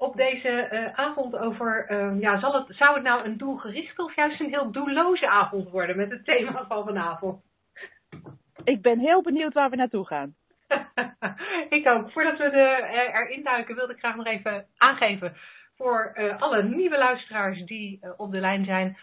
Op deze uh, avond over, uh, ja, zal het, zou het nou een doelgerichte of juist een heel doelloze avond worden met het thema van vanavond? Ik ben heel benieuwd waar we naartoe gaan. ik ook. Voordat we de, uh, erin duiken wilde ik graag nog even aangeven voor alle nieuwe luisteraars die op de lijn zijn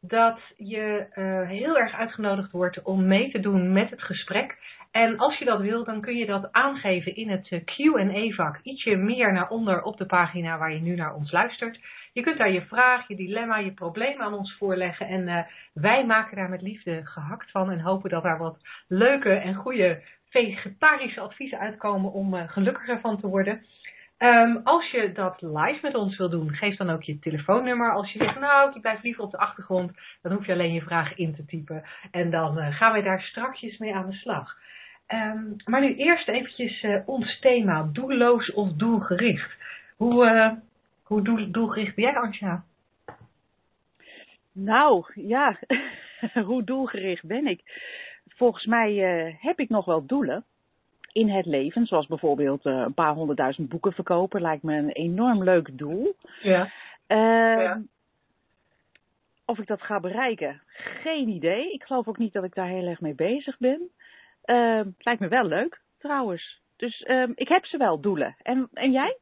dat je heel erg uitgenodigd wordt om mee te doen met het gesprek. En als je dat wil, dan kun je dat aangeven in het eh, Q&A-vak. Ietsje meer naar onder op de pagina waar je nu naar ons luistert. Je kunt daar je vraag, je dilemma, je probleem aan ons voorleggen. En uh, wij maken daar met liefde gehakt van en hopen dat daar wat leuke en goede vegetarische adviezen uitkomen om uh, gelukkiger van te worden. Um, als je dat live met ons wil doen, geef dan ook je telefoonnummer. Als je zegt, nou, ik blijf liever op de achtergrond, dan hoef je alleen je vraag in te typen. En dan gaan wij daar strakjes mee aan de slag. Um, maar nu eerst eventjes uh, ons thema, doelloos of doelgericht. Hoe, uh, hoe doel, doelgericht ben jij, Anja? Nou, ja, hoe doelgericht ben ik? Volgens mij heb ik nog wel doelen in het leven. Zoals bijvoorbeeld een paar honderdduizend boeken verkopen. Lijkt me een enorm leuk doel. Ja. Uh, ja. Of ik dat ga bereiken, geen idee. Ik geloof ook niet dat ik daar heel erg mee bezig ben. Uh, lijkt me wel leuk, trouwens. Dus ehm, ik heb ze wel, doelen. En, en jij?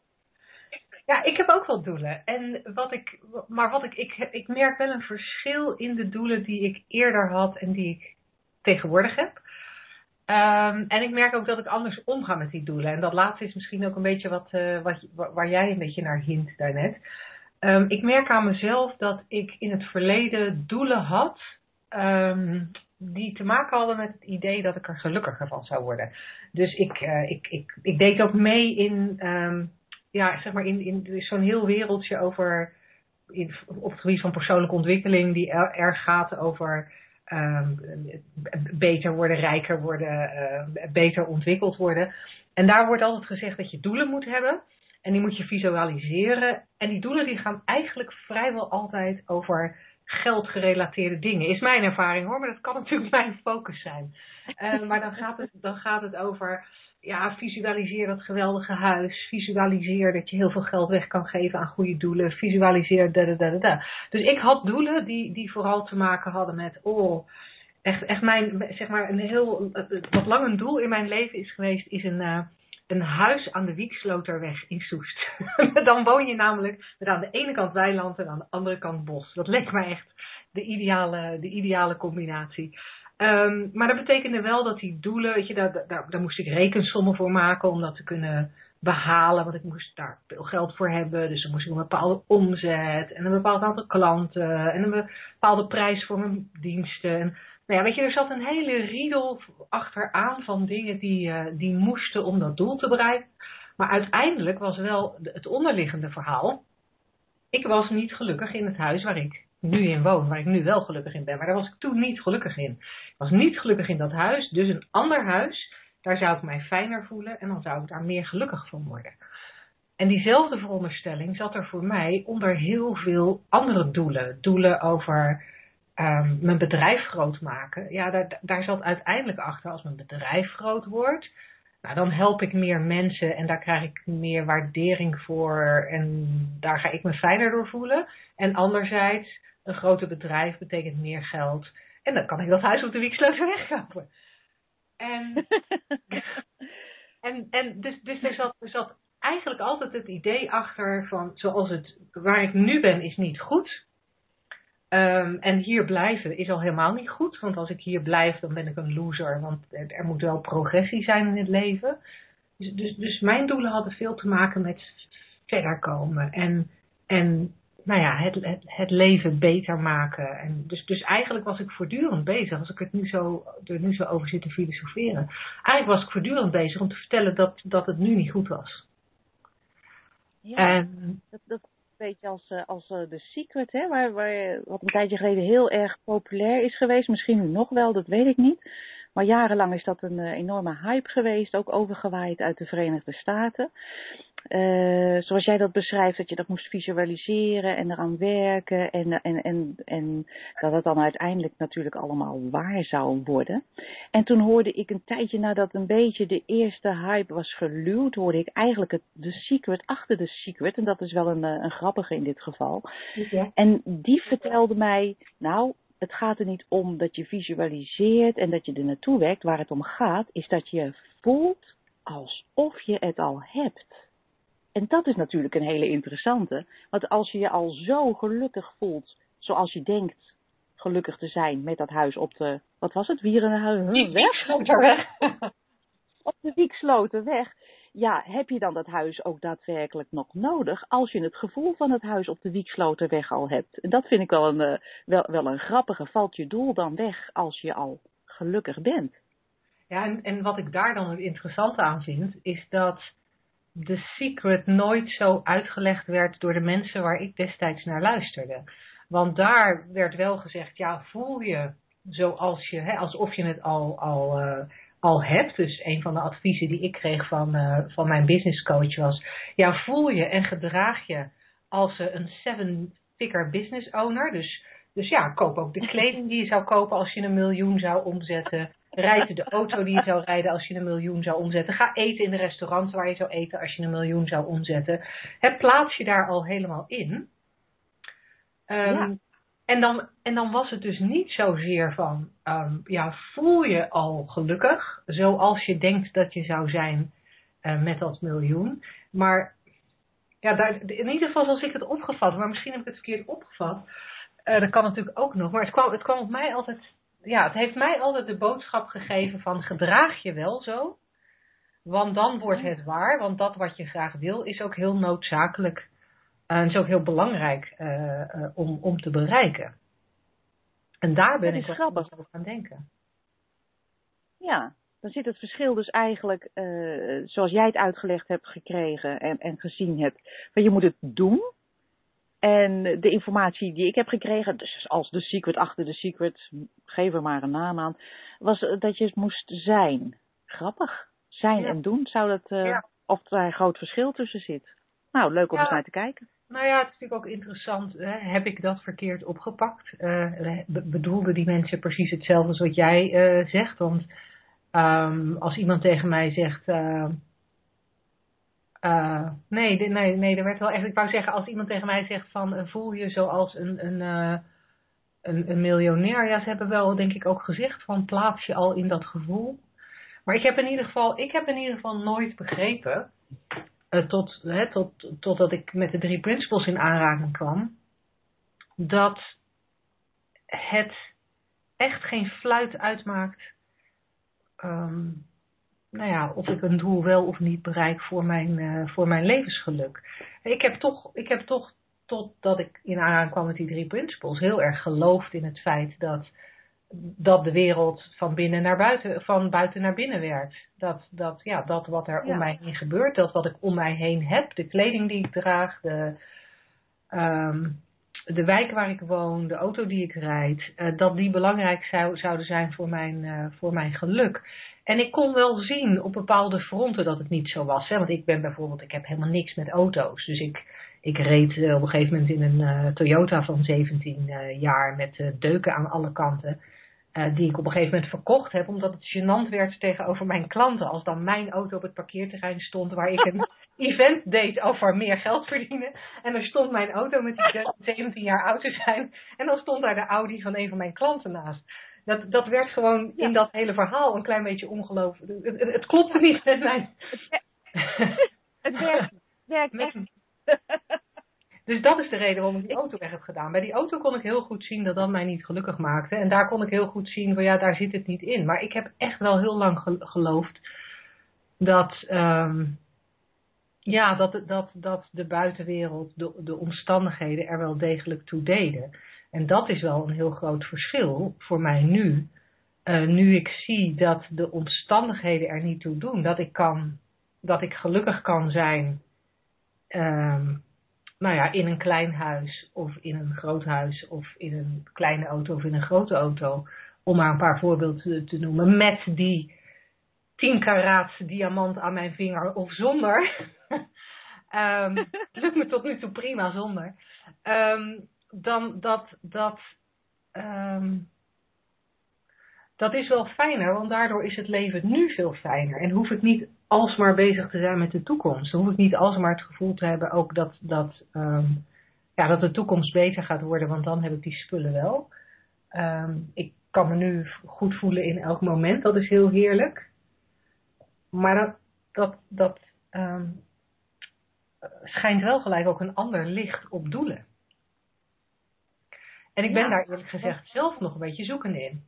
Ja, ik heb ook wel doelen. En wat ik, maar wat ik, ik, ik merk wel een verschil in de doelen die ik eerder had en die ik tegenwoordig heb. Um, en ik merk ook dat ik anders omga met die doelen. En dat laatste is misschien ook een beetje wat, uh, wat, waar jij een beetje naar hint daarnet. Um, ik merk aan mezelf dat ik in het verleden doelen had die te maken hadden met het idee dat ik er gelukkiger van zou worden. Dus ik, uh, ik, ik, ik deed ook mee in, ja, zeg maar in, in zo'n heel wereldje over, in, op het gebied van persoonlijke ontwikkeling, die erg gaat over um, beter worden, rijker worden, uh, beter ontwikkeld worden. En daar wordt altijd gezegd dat je doelen moet hebben. En die moet je visualiseren. En die doelen die gaan eigenlijk vrijwel altijd over geldgerelateerde dingen. Is mijn ervaring hoor, maar dat kan natuurlijk mijn focus zijn. Uh, maar dan gaat, het, dan gaat het over ja, visualiseer dat geweldige huis. Visualiseer dat je heel veel geld weg kan geven aan goede doelen. Visualiseer da da da da. Dus ik had doelen die, die vooral te maken hadden met, oh, echt, echt mijn, zeg maar, een heel, wat lang een doel in mijn leven is geweest, is een, uh, een huis aan de Wieksloterweg in Soest. Dan woon je namelijk met aan de ene kant weiland en aan de andere kant bos. Dat leek mij echt de ideale, de ideale combinatie. Um, maar dat betekende wel dat die doelen, weet je, daar, daar moest ik rekensommen voor maken om dat te kunnen behalen. Want ik moest daar veel geld voor hebben. Dus dan moest ik een bepaalde omzet en een bepaald aantal klanten en een bepaalde prijs voor mijn diensten. En, nou ja, weet je, er zat een hele riedel achteraan van dingen die, uh, die moesten om dat doel te bereiken. Maar uiteindelijk was wel het onderliggende verhaal. Ik was niet gelukkig in het huis waar ik nu in woon, waar ik nu wel gelukkig in ben. Maar daar was ik toen niet gelukkig in. Ik was niet gelukkig in dat huis, dus een ander huis, daar zou ik mij fijner voelen en dan zou ik daar meer gelukkig van worden. En diezelfde veronderstelling zat er voor mij onder heel veel andere doelen. Doelen over um, mijn bedrijf groot maken. Ja, daar, daar zat uiteindelijk achter als mijn bedrijf groot wordt. Nou, dan help ik meer mensen en daar krijg ik meer waardering voor en daar ga ik me fijner door voelen. En anderzijds, een groter bedrijf betekent meer geld. En dan kan ik dat huis op de Wieksleutel wegkopen. En, en, en dus, dus er, zat, er zat eigenlijk altijd het idee achter van zoals het waar ik nu ben is niet goed. Um, en hier blijven is al helemaal niet goed. Want als ik hier blijf, dan ben ik een loser. Want er, er moet wel progressie zijn in het leven. Dus, dus, dus, mijn doelen hadden veel te maken met verder komen. En, en nou ja, het, het, het, leven beter maken. En dus, dus eigenlijk was ik voortdurend bezig, als ik het nu zo, er nu zo over zit te filosoferen. Eigenlijk was ik voortdurend bezig om te vertellen dat, dat het nu niet goed was. Ja, en, dat, dat een beetje als, uh, als uh, The Secret, hè, waar, waar, wat een tijdje geleden heel erg populair is geweest. Misschien nog wel, dat weet ik niet. Maar jarenlang is dat een uh, enorme hype geweest, ook overgewaaid uit de Verenigde Staten. Uh, zoals jij dat beschrijft, dat je dat moest visualiseren en eraan werken en, en, en, en dat het dan uiteindelijk natuurlijk allemaal waar zou worden. En toen hoorde ik een tijdje nadat een beetje de eerste hype was verluwd, hoorde ik eigenlijk het de secret achter de secret. En dat is wel een, een grappige in dit geval. Ja. En die vertelde mij, nou, het gaat er niet om dat je visualiseert en dat je er naartoe werkt. Waar het om gaat, is dat je voelt alsof je het al hebt. En dat is natuurlijk een hele interessante. Want als je je al zo gelukkig voelt, zoals je denkt gelukkig te zijn met dat huis op de, wat was het, Wierenweg? op de Wiekslotenweg. Ja, heb je dan dat huis ook daadwerkelijk nog nodig als je het gevoel van het huis op de Wiekslotenweg al hebt? En dat vind ik wel een, uh, wel, wel een grappige. Valt je doel dan weg als je al gelukkig bent? Ja, en, en wat ik daar dan het interessante aan vind, is dat The Secret nooit zo uitgelegd werd door de mensen waar ik destijds naar luisterde. Want daar werd wel gezegd, ja, voel je zoals je, hè, alsof je het al, al, uh, al hebt. Dus een van de adviezen die ik kreeg van, uh, van mijn business coach was, ja, voel je en gedraag je als uh, een seven-figure business owner. Dus, dus ja, koop ook de kleding die je zou kopen als je een miljoen zou omzetten. Rijd de auto die je zou rijden als je een miljoen zou omzetten. Ga eten in de restaurant waar je zou eten als je een miljoen zou omzetten. He, plaats je daar al helemaal in. Um, ja. En, dan, en dan was het dus niet zozeer van, um, ja, voel je al gelukkig zoals je denkt dat je zou zijn uh, met dat miljoen. Maar ja, daar, in ieder geval zoals ik het opgevat, maar misschien heb ik het verkeerd opgevat. Uh, dat kan natuurlijk ook nog. Maar het kwam, het kwam op mij altijd ja, het heeft mij altijd de boodschap gegeven van gedraag je wel zo. Want dan wordt het waar. Want dat wat je graag wil is ook heel noodzakelijk. En uh, is ook heel belangrijk uh, uh, om, om te bereiken. En daar ben ik grappig over gaan denken. Ja, dan zit het verschil dus eigenlijk, zoals jij het uitgelegd hebt gekregen en, en gezien hebt. Maar je moet het doen en de informatie die ik heb gekregen, dus als de secret achter de secret, geef er maar een naam aan, was dat je het moest zijn. Grappig. Zijn ja. en doen, zou dat, uh, ja. of daar een groot verschil tussen zit. Nou, leuk om ja. eens naar te kijken. Nou ja, het is natuurlijk ook interessant. Hè? Heb ik dat verkeerd opgepakt? Uh, bedoelden die mensen precies hetzelfde als wat jij uh, zegt? Want um, als iemand tegen mij zegt nee, nee, nee, er werd wel echt. Ik wou zeggen, als iemand tegen mij zegt van voel je zoals een, een, een, een, miljonair. Ja, ze hebben wel, denk ik, ook gezegd van plaats je al in dat gevoel. Maar ik heb in ieder geval, ik heb in ieder geval nooit begrepen, tot, hè, tot, totdat ik met de drie principles in aanraking kwam, dat het echt geen fluit uitmaakt. Um, nou ja, of ik een doel wel of niet bereik voor mijn, uh, voor mijn levensgeluk. Ik heb toch, ik heb toch totdat ik in aanraking kwam met die drie principles heel erg geloofd in het feit dat, dat de wereld van binnen naar buiten, van buiten naar binnen werkt. Dat, dat, ja, dat wat er ja. om mij heen gebeurt, dat wat ik om mij heen heb, de kleding die ik draag, de, um, de wijk waar ik woon, de auto die ik rijd, uh, dat die belangrijk zou, zouden zijn voor mijn, uh, voor mijn geluk. En ik kon wel zien op bepaalde fronten dat het niet zo was. Hè? Want ik ben bijvoorbeeld, ik heb helemaal niks met auto's. Dus ik, ik reed uh, op een gegeven moment in een Toyota van 17 uh, jaar met deuken aan alle kanten. Die ik op een gegeven moment verkocht heb, omdat het gênant werd tegenover mijn klanten. Als dan mijn auto op het parkeerterrein stond waar ik een event deed over meer geld verdienen. En er stond mijn auto met die 17 jaar oud te zijn. En dan stond daar de Audi van een van mijn klanten naast dat, dat werd gewoon ja. in dat hele verhaal een klein beetje ongelooflijk. Het, het, het klopte niet met mijn. Het werkt, werkt echt. Dus dat is de reden waarom ik die auto weg heb gedaan. Bij die auto kon ik heel goed zien dat dat mij niet gelukkig maakte. En daar kon ik heel goed zien van ja, daar zit het niet in. Maar ik heb echt wel heel lang geloofd dat, um, ja, dat, dat, dat de buitenwereld, de, de omstandigheden er wel degelijk toe deden. En dat is wel een heel groot verschil voor mij nu. Uh, nu ik zie dat de omstandigheden er niet toe doen. Dat ik, kan, dat ik gelukkig kan zijn um, nou ja, in een klein huis of in een groot huis of in een kleine auto of in een grote auto, om maar een paar voorbeelden te, noemen, met die 10 karaats diamant aan mijn vinger of zonder. um, lukt me tot nu toe prima zonder. Um, dan dat, dat, um, dat is wel fijner, want daardoor is het leven nu veel fijner. En hoef ik niet alsmaar bezig te zijn met de toekomst. Dan hoef ik niet alsmaar het gevoel te hebben ook dat, dat, um, ja, dat de toekomst beter gaat worden, want dan heb ik die spullen wel. Um, ik kan me nu goed voelen in elk moment, dat is heel heerlijk. Maar dat, dat, dat um, schijnt wel gelijk ook een ander licht op doelen. En ik ben ja, daar eerlijk gezegd zelf nog een beetje zoekende in.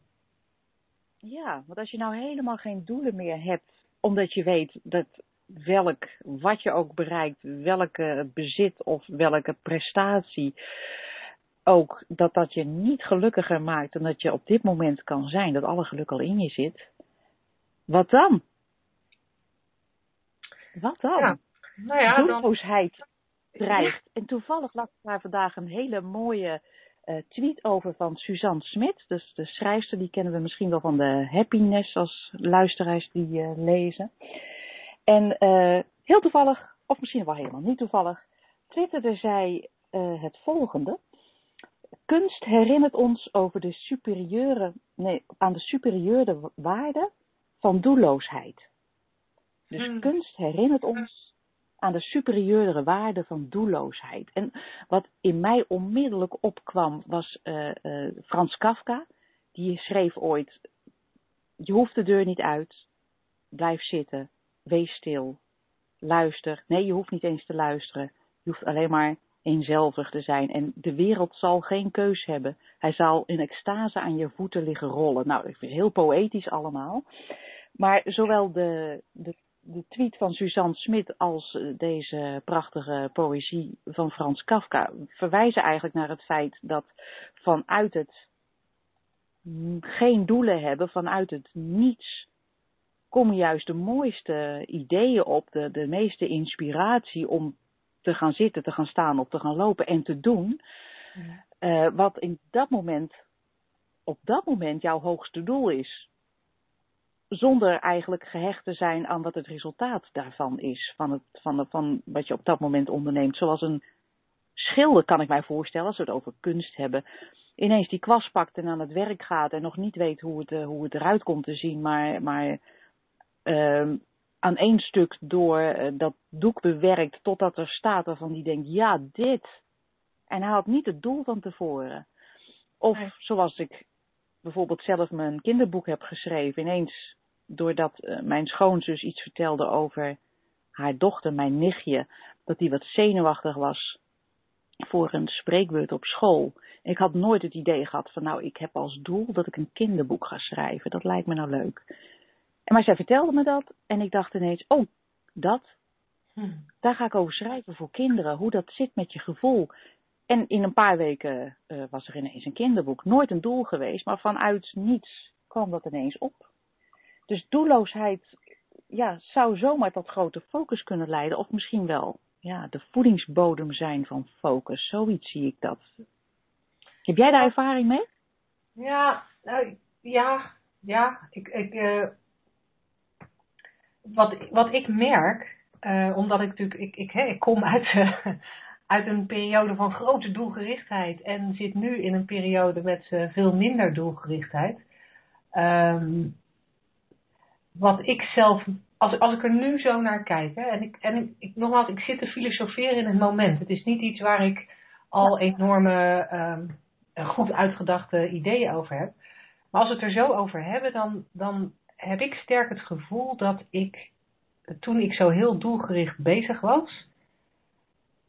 Ja, want als je nou helemaal geen doelen meer hebt, omdat je weet dat welk, wat je ook bereikt, welke bezit of welke prestatie, ook dat dat je niet gelukkiger maakt dan dat je op dit moment kan zijn, dat alle geluk al in je zit. Wat dan? Wat dan? Ja, nou ja, dan... dreigt. En toevallig las ik daar vandaag een hele mooie tweet over van Suzanne Smit. Dus de schrijfster, die kennen we misschien wel van de Happiness als luisteraars die uh, lezen. En uh, heel toevallig, of misschien wel helemaal niet toevallig, twitterde zij het volgende. Kunst herinnert ons over de superieure, nee, aan de superieure waarde van doelloosheid. Dus hmm. kunst herinnert ons aan de superieure waarde van doelloosheid. En wat in mij onmiddellijk opkwam was uh, Frans Kafka. Die schreef ooit: Je hoeft de deur niet uit, blijf zitten, wees stil, luister. Nee, je hoeft niet eens te luisteren. Je hoeft alleen maar eenzelvig te zijn. En de wereld zal geen keus hebben. Hij zal in extase aan je voeten liggen rollen. Nou, dat is heel poëtisch allemaal. Maar zowel de, de de tweet van Suzanne Smit als eh, deze prachtige poëzie van Frans Kafka verwijzen eigenlijk naar het feit dat vanuit het geen doelen hebben, vanuit het niets, komen juist de mooiste ideeën op, de, de meeste inspiratie om te gaan zitten, te gaan staan of te gaan lopen en te doen. Uh, wat in dat moment, op dat moment jouw hoogste doel is zonder eigenlijk gehecht te zijn aan wat het resultaat daarvan is, van, het, van, van wat je op dat moment onderneemt. Zoals een schilder kan ik mij voorstellen, als we het over kunst hebben, ineens die kwast pakt en aan het werk gaat en nog niet weet hoe het, eh, hoe het eruit komt te zien, maar, maar uh, aan één stuk door uh, dat doek bewerkt totdat er staat waarvan die denkt, ja, dit. En hij had niet het doel van tevoren. Of zoals ik bijvoorbeeld zelf mijn kinderboek heb geschreven, ineens doordat uh, mijn schoonzus iets vertelde over haar dochter, mijn nichtje, dat die wat zenuwachtig was voor een spreekbeurt op school. Ik had nooit het idee gehad van nou, ik heb als doel dat ik een kinderboek ga schrijven. Dat lijkt me nou leuk. En maar zij vertelde me dat en ik dacht ineens, oh, dat, hm. daar ga ik over schrijven voor kinderen. Hoe dat zit met je gevoel. En in een paar weken uh, was er ineens een kinderboek. Nooit een doel geweest, maar vanuit niets kwam dat ineens op. Dus doelloosheid ja, zou zomaar tot grote focus kunnen leiden. Of misschien wel ja, de voedingsbodem zijn van focus. Zoiets zie ik dat. Heb jij daar ervaring mee? Ja, nou, ja, ja. Ik, ik, uh, wat, wat ik merk, uh, omdat ik natuurlijk, ik, ik, ik kom uit, uit een periode van grote doelgerichtheid en zit nu in een periode met veel minder doelgerichtheid. Um, wat ik zelf, als, als ik er nu zo naar kijk, hè, en, ik, en ik, nogmaals, ik zit te filosoferen in het moment. Het is niet iets waar ik al enorme, um, goed uitgedachte ideeën over heb. Maar als we het er zo over hebben, dan, dan heb ik sterk het gevoel dat ik, toen ik zo heel doelgericht bezig was,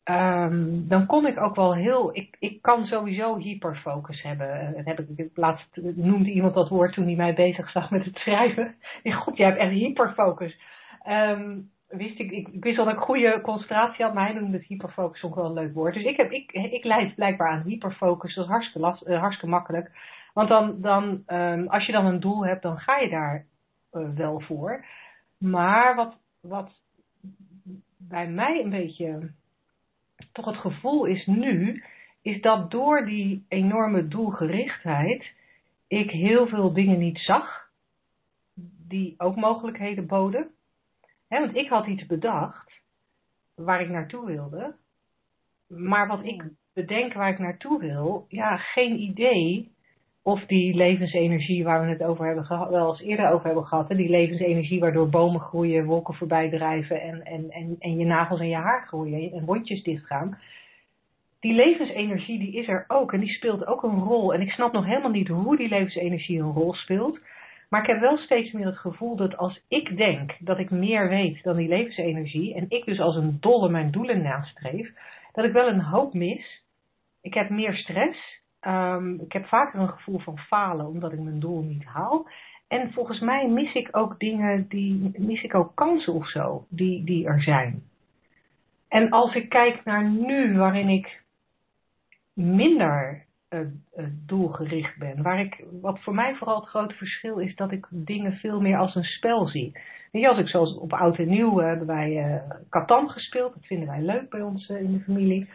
Um, dan kon ik ook wel heel. Ik, ik kan sowieso hyperfocus hebben. Dat heb ik laatst noemde iemand dat woord toen hij mij bezig zag met het schrijven. God, jij hebt echt hyperfocus. Um, wist ik, ik, wist wel dat ik goede concentratie had, maar hij noemde het hyperfocus ook wel een leuk woord. Dus ik, heb, ik, ik leid blijkbaar aan hyperfocus. Dat is hartstikke, last, uh, hartstikke makkelijk. Want dan, dan um, als je dan een doel hebt, dan ga je daar uh, wel voor. Maar wat, wat bij mij een beetje toch het gevoel is nu, is dat door die enorme doelgerichtheid ik heel veel dingen niet zag die ook mogelijkheden boden. want ik had iets bedacht waar ik naartoe wilde. Maar wat ik bedenk waar ik naartoe wil, ja, geen idee of die levensenergie waar we het over hebben gehad, wel eens eerder over hebben gehad, die levensenergie waardoor bomen groeien, wolken voorbij drijven en, en, en, en je nagels en je haar groeien en wondjes dichtgaan. Die levensenergie die is er ook en die speelt ook een rol. En ik snap nog helemaal niet hoe die levensenergie een rol speelt. Maar ik heb wel steeds meer het gevoel dat als ik denk dat ik meer weet dan die levensenergie en ik dus als een dolle mijn doelen nastreef, dat ik wel een hoop mis. Ik heb meer stress. Ehm, ik heb vaker een gevoel van falen omdat ik mijn doel niet haal. En volgens mij mis ik ook dingen die, mis ik ook kansen of zo, die, die er zijn. En als ik kijk naar nu, waarin ik minder uh, doelgericht ben. Waar ik, wat voor mij vooral het grote verschil is dat ik dingen veel meer als een spel zie. Weet als ik zoals op oud en nieuw uh, hebben wij uh, gespeeld. Dat vinden wij leuk bij ons in de familie.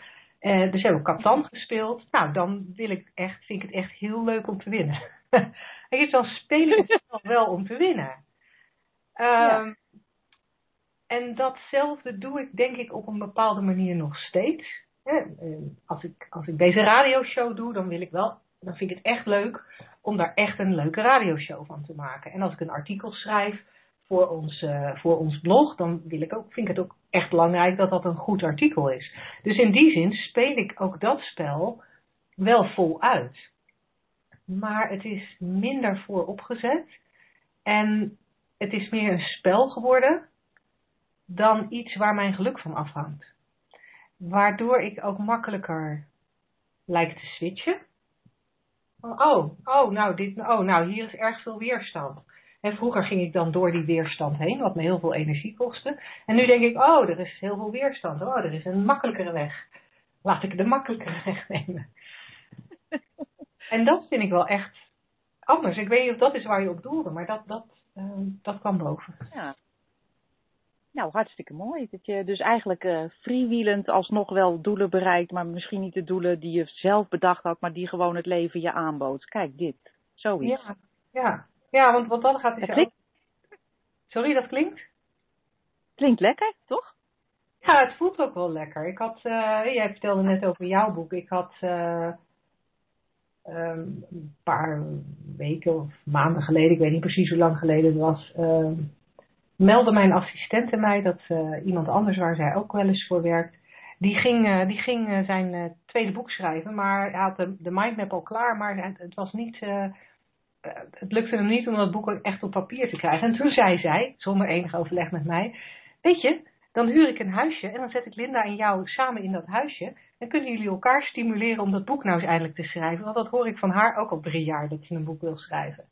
Dus hebben we gespeeld. Nou, dan wil ik echt, vind ik het echt heel leuk om te winnen. en dan speel ik het wel om te winnen. Ehm, en datzelfde doe ik denk ik op een bepaalde manier nog steeds. Als ik, als ik deze radioshow doe, dan wil ik wel, dan vind ik het echt leuk om daar echt een leuke radioshow van te maken. En als ik een artikel schrijf voor ons, uh, voor ons blog, dan wil ik ook, vind ik het ook echt belangrijk dat dat een goed artikel is. Dus in die zin speel ik ook dat spel wel voluit. Maar het is minder vooropgezet en het is meer een spel geworden dan iets waar mijn geluk van afhangt waardoor ik ook makkelijker lijkt te switchen. Oh, oh, nou, dit, oh, nou, hier is erg veel weerstand. En vroeger ging ik dan door die weerstand heen, wat me heel veel energie kostte. En nu denk ik, oh, er is heel veel weerstand. Oh, er is een makkelijkere weg. Laat ik de makkelijkere weg nemen. en dat vind ik wel echt anders. Ik weet niet of dat is waar je op doelde, maar dat, dat, uh, dat kwam boven. Ja, nou, hartstikke mooi. Dat je dus eigenlijk uh, freewheelend alsnog wel doelen bereikt, maar misschien niet de doelen die je zelf bedacht had, maar die gewoon het leven je aanbood. Kijk, dit. Zoiets. Ja, ja. Ja want, want dan gaat het klinkt... Sorry, dat klinkt? Klinkt lekker, toch? Ja, het voelt ook wel lekker. Ik had, uh, jij vertelde net over jouw boek. Ik had uh, um, een paar weken of maanden geleden, ik weet niet precies hoe lang geleden het was, uh, meldde mijn assistente mij dat uh, iemand anders waar zij ook wel eens voor werkt, die ging, die ging zijn tweede boek schrijven, maar hij had de, de mindmap al klaar, maar het, het was niet, het lukte hem niet om dat boek echt op papier te krijgen. En toen zei zij, zonder enig overleg met mij, weet je, dan huur ik een huisje en dan zet ik Linda en jou samen in dat huisje. En kunnen jullie elkaar stimuleren om dat boek nou eens eindelijk te schrijven. Want dat hoor ik van haar ook al drie jaar, dat ze een boek wil schrijven.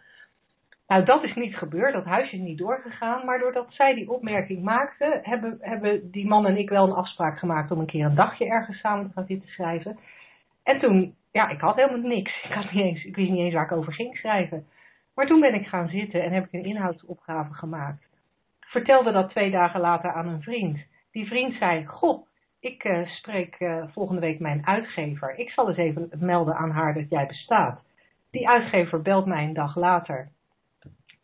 Nou, dat is niet gebeurd, dat huis is niet doorgegaan, maar doordat zij die opmerking maakte, hebben, hebben die man en ik wel een afspraak gemaakt om een keer een dagje ergens samen te gaan zitten schrijven. En toen, ja, ik had helemaal niks. Ik, had niet eens, ik wist niet eens waar ik over ging schrijven. Maar toen ben ik gaan zitten en heb ik een inhoudsopgave gemaakt. Vertelde dat twee dagen later aan een vriend. Die vriend zei, goh, ik uh, spreek uh, volgende week mijn uitgever. Ik zal eens even melden aan haar dat jij bestaat. Die uitgever belt mij een dag later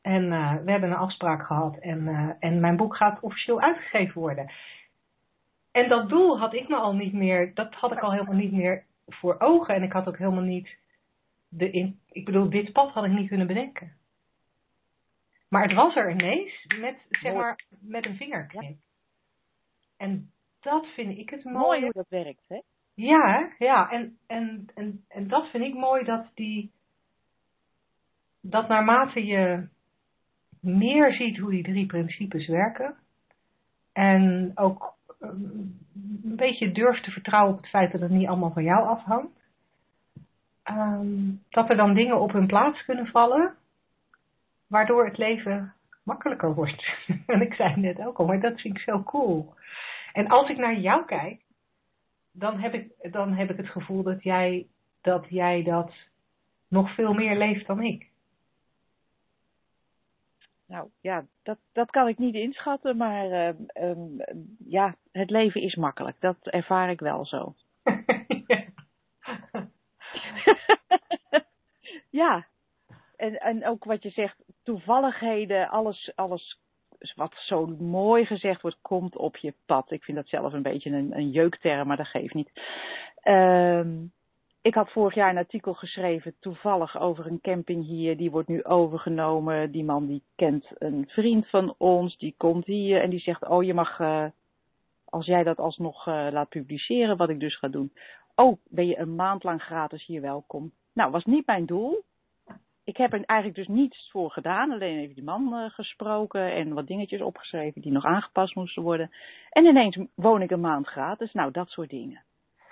en uh, we hebben een afspraak gehad en, en mijn boek gaat officieel uitgegeven worden. En dat doel had ik me al niet meer, dat had ik al helemaal niet meer voor ogen. En ik had ook helemaal niet, de in, ik bedoel, dit pad had ik niet kunnen bedenken. Maar het was er ineens met, zeg maar, met een vingerknip. En dat vind ik het mooi. Mooi hoe dat werkt, hè? Ja, ja. En, en, en, en dat vind ik mooi dat die, dat naarmate je meer ziet hoe die drie principes werken. En ook een beetje durft te vertrouwen op het feit dat het niet allemaal van jou afhangt. Um, dat er dan dingen op hun plaats kunnen vallen, waardoor het leven makkelijker wordt. en ik zei net ook al, maar dat vind ik zo cool. En als ik naar jou kijk, dan heb ik, dan heb ik het gevoel dat jij, dat jij dat nog veel meer leeft dan ik. Nou ja, dat, dat kan ik niet inschatten, maar ehm, ehm, ja, het leven is makkelijk. Dat ervaar ik wel zo. ja, en, en ook wat je zegt, toevalligheden, alles, alles wat zo mooi gezegd wordt, komt op je pad. Ik vind dat zelf een beetje een, een jeukterm, maar dat geeft niet. Ehm, ik had vorig jaar een artikel geschreven, toevallig over een camping hier. Die wordt nu overgenomen. Die man die kent een vriend van ons, die komt hier en die zegt, oh je mag, uh, als jij dat alsnog uh, laat publiceren, wat ik dus ga doen. Oh, ben je een maand lang gratis hier welkom. Nou, was niet mijn doel ik heb er eigenlijk dus niets voor gedaan. Alleen even die man uh, gesproken en wat dingetjes opgeschreven die nog aangepast moesten worden. En ineens woon ik een maand gratis. Nou, dat soort dingen.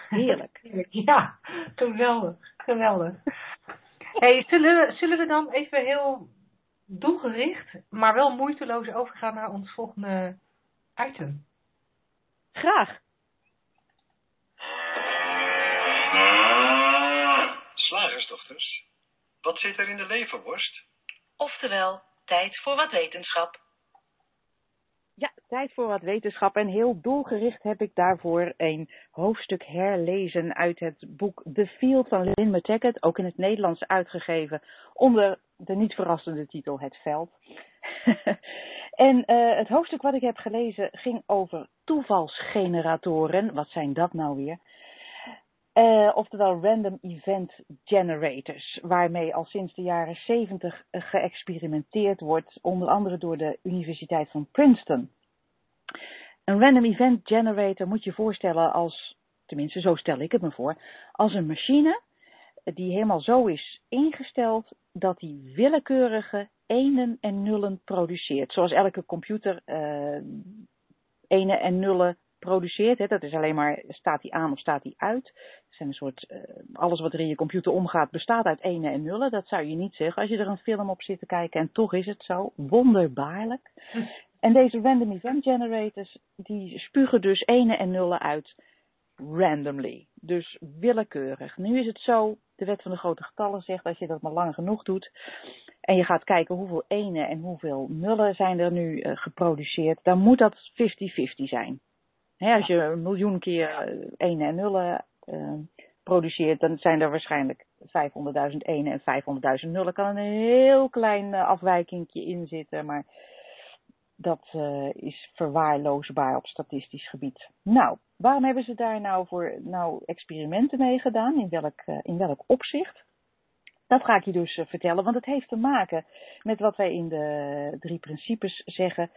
Heerlijk. ja, geweldig. Geweldig. hey, zullen, zullen we dan even heel doelgericht, maar wel moeiteloos overgaan naar ons volgende item? Graag. Slagersdochters, wat zit er in de leverworst? Oftewel, tijd voor wat wetenschap. Ja, tijd voor wat wetenschap. En heel doelgericht heb ik daarvoor een hoofdstuk herlezen uit het boek The Field van Lynn McTaggart, ook in het Nederlands uitgegeven, onder de niet verrassende titel Het Veld. en uh, het hoofdstuk wat ik heb gelezen ging over toevalsgeneratoren. Wat zijn dat nou weer? Uh, oftewel random event generators, waarmee al sinds de jaren 70 geëxperimenteerd wordt, onder andere door de Universiteit van Princeton. Een random event generator moet je voorstellen als, tenminste zo stel ik het me voor, als een machine die helemaal zo is ingesteld dat die willekeurige enen en nullen produceert. Zoals elke computer uh, enen en nullen produceert. Hè, dat is alleen maar, staat die aan of staat die uit. Het zijn een soort, uh, alles wat er in je computer omgaat bestaat uit ene en nullen. Dat zou je niet zeggen als je er een film op zit te kijken. En toch is het zo, wonderbaarlijk. En deze random event generators, die spugen dus ene en nullen uit randomly. Dus willekeurig. Nu is het zo, de wet van de grote getallen zegt, als je dat maar lang genoeg doet, en je gaat kijken hoeveel ene en hoeveel nullen zijn er nu uh, geproduceerd, dan moet dat 50-50 zijn als je een miljoen keer uh, enen en nullen uh, produceert, dan zijn er waarschijnlijk 500.000 enen en 500.000 nullen. kan een heel klein uh, afwijkingje in zitten, maar dat is verwaarloosbaar op statistisch gebied. Nou, waarom hebben ze daar nou voor nou experimenten mee gedaan? In welk, in welk opzicht? Dat ga ik je dus vertellen, want het heeft te maken met wat wij in de drie principes zeggen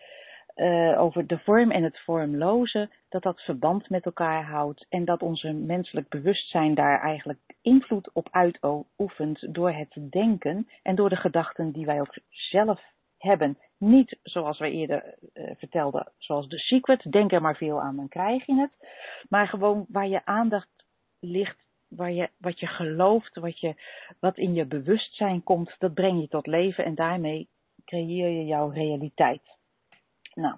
uh, over de vorm en het vormloze, dat dat verband met elkaar houdt en dat onze menselijk bewustzijn daar eigenlijk invloed op uitoefent door het denken en door de gedachten die wij ook zelf hebben. Niet zoals wij eerder uh, vertelden, zoals The Secret, denk er maar veel aan, dan krijg je het. Maar gewoon waar je aandacht ligt, waar je, wat je gelooft, wat, je, wat in je bewustzijn komt, dat breng je tot leven en daarmee creëer je jouw realiteit. Nou,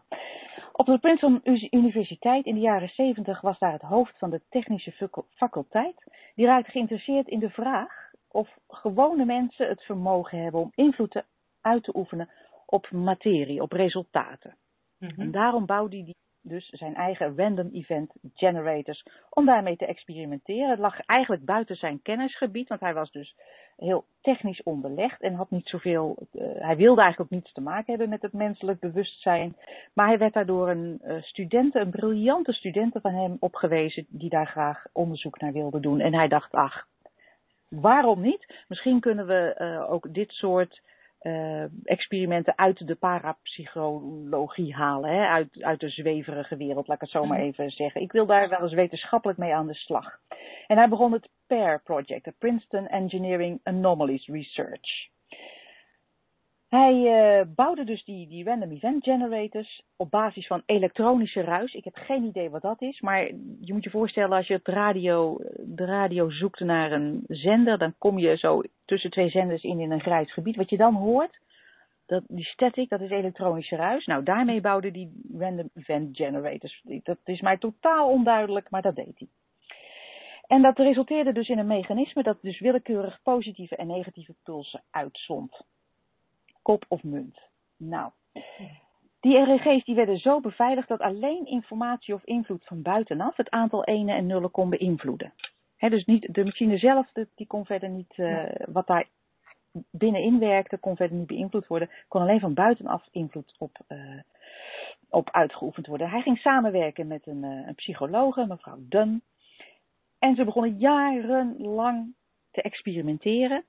op de Princeton Universiteit in de jaren 70 was daar het hoofd van de technische faculteit. Die raakte geïnteresseerd in de vraag of gewone mensen het vermogen hebben om invloed uit te oefenen op materie, op resultaten. Mm -hmm. En daarom bouwde hij dus zijn eigen random event generators om daarmee te experimenteren. Het lag eigenlijk buiten zijn kennisgebied, want hij was dus heel technisch onderlegd en had niet zoveel, uh, hij wilde eigenlijk ook niets te maken hebben met het menselijk bewustzijn. Maar hij werd daardoor een uh, student, een briljante studenten van hem opgewezen die daar graag onderzoek naar wilde doen. En hij dacht, ach, waarom niet? Misschien kunnen we uh, ook dit soort uh, experimenten uit de parapsychologie halen, hè? Uit, uit de zweverige wereld, laat ik het zo maar even zeggen. Ik wil daar wel eens wetenschappelijk mee aan de slag. En hij begon het PAIR Project, de Princeton Engineering Anomalies Research. Hij uh, bouwde dus die, die random event generators op basis van elektronische ruis. Ik heb geen idee wat dat is, maar je moet je voorstellen als je het radio, de radio zoekt naar een zender, dan kom je zo tussen twee zenders in in een grijs gebied. Wat je dan hoort, dat, die static, dat is elektronische ruis. Nou, daarmee bouwde die random event generators. Dat is mij totaal onduidelijk, maar dat deed hij. En dat resulteerde dus in een mechanisme dat dus willekeurig positieve en negatieve pulsen uitzond kop of munt. Nou, die REG's die werden zo beveiligd dat alleen informatie of invloed van buitenaf het aantal enen en nullen kon beïnvloeden. He, dus niet, de machine zelf, die kon verder niet, uh, wat daar binnenin werkte, kon verder niet beïnvloed worden. Kon alleen van buitenaf invloed op, uh, op uitgeoefend worden. Hij ging samenwerken met een, uh, een psychologe, mevrouw Dunn. En ze begonnen jarenlang te experimenteren.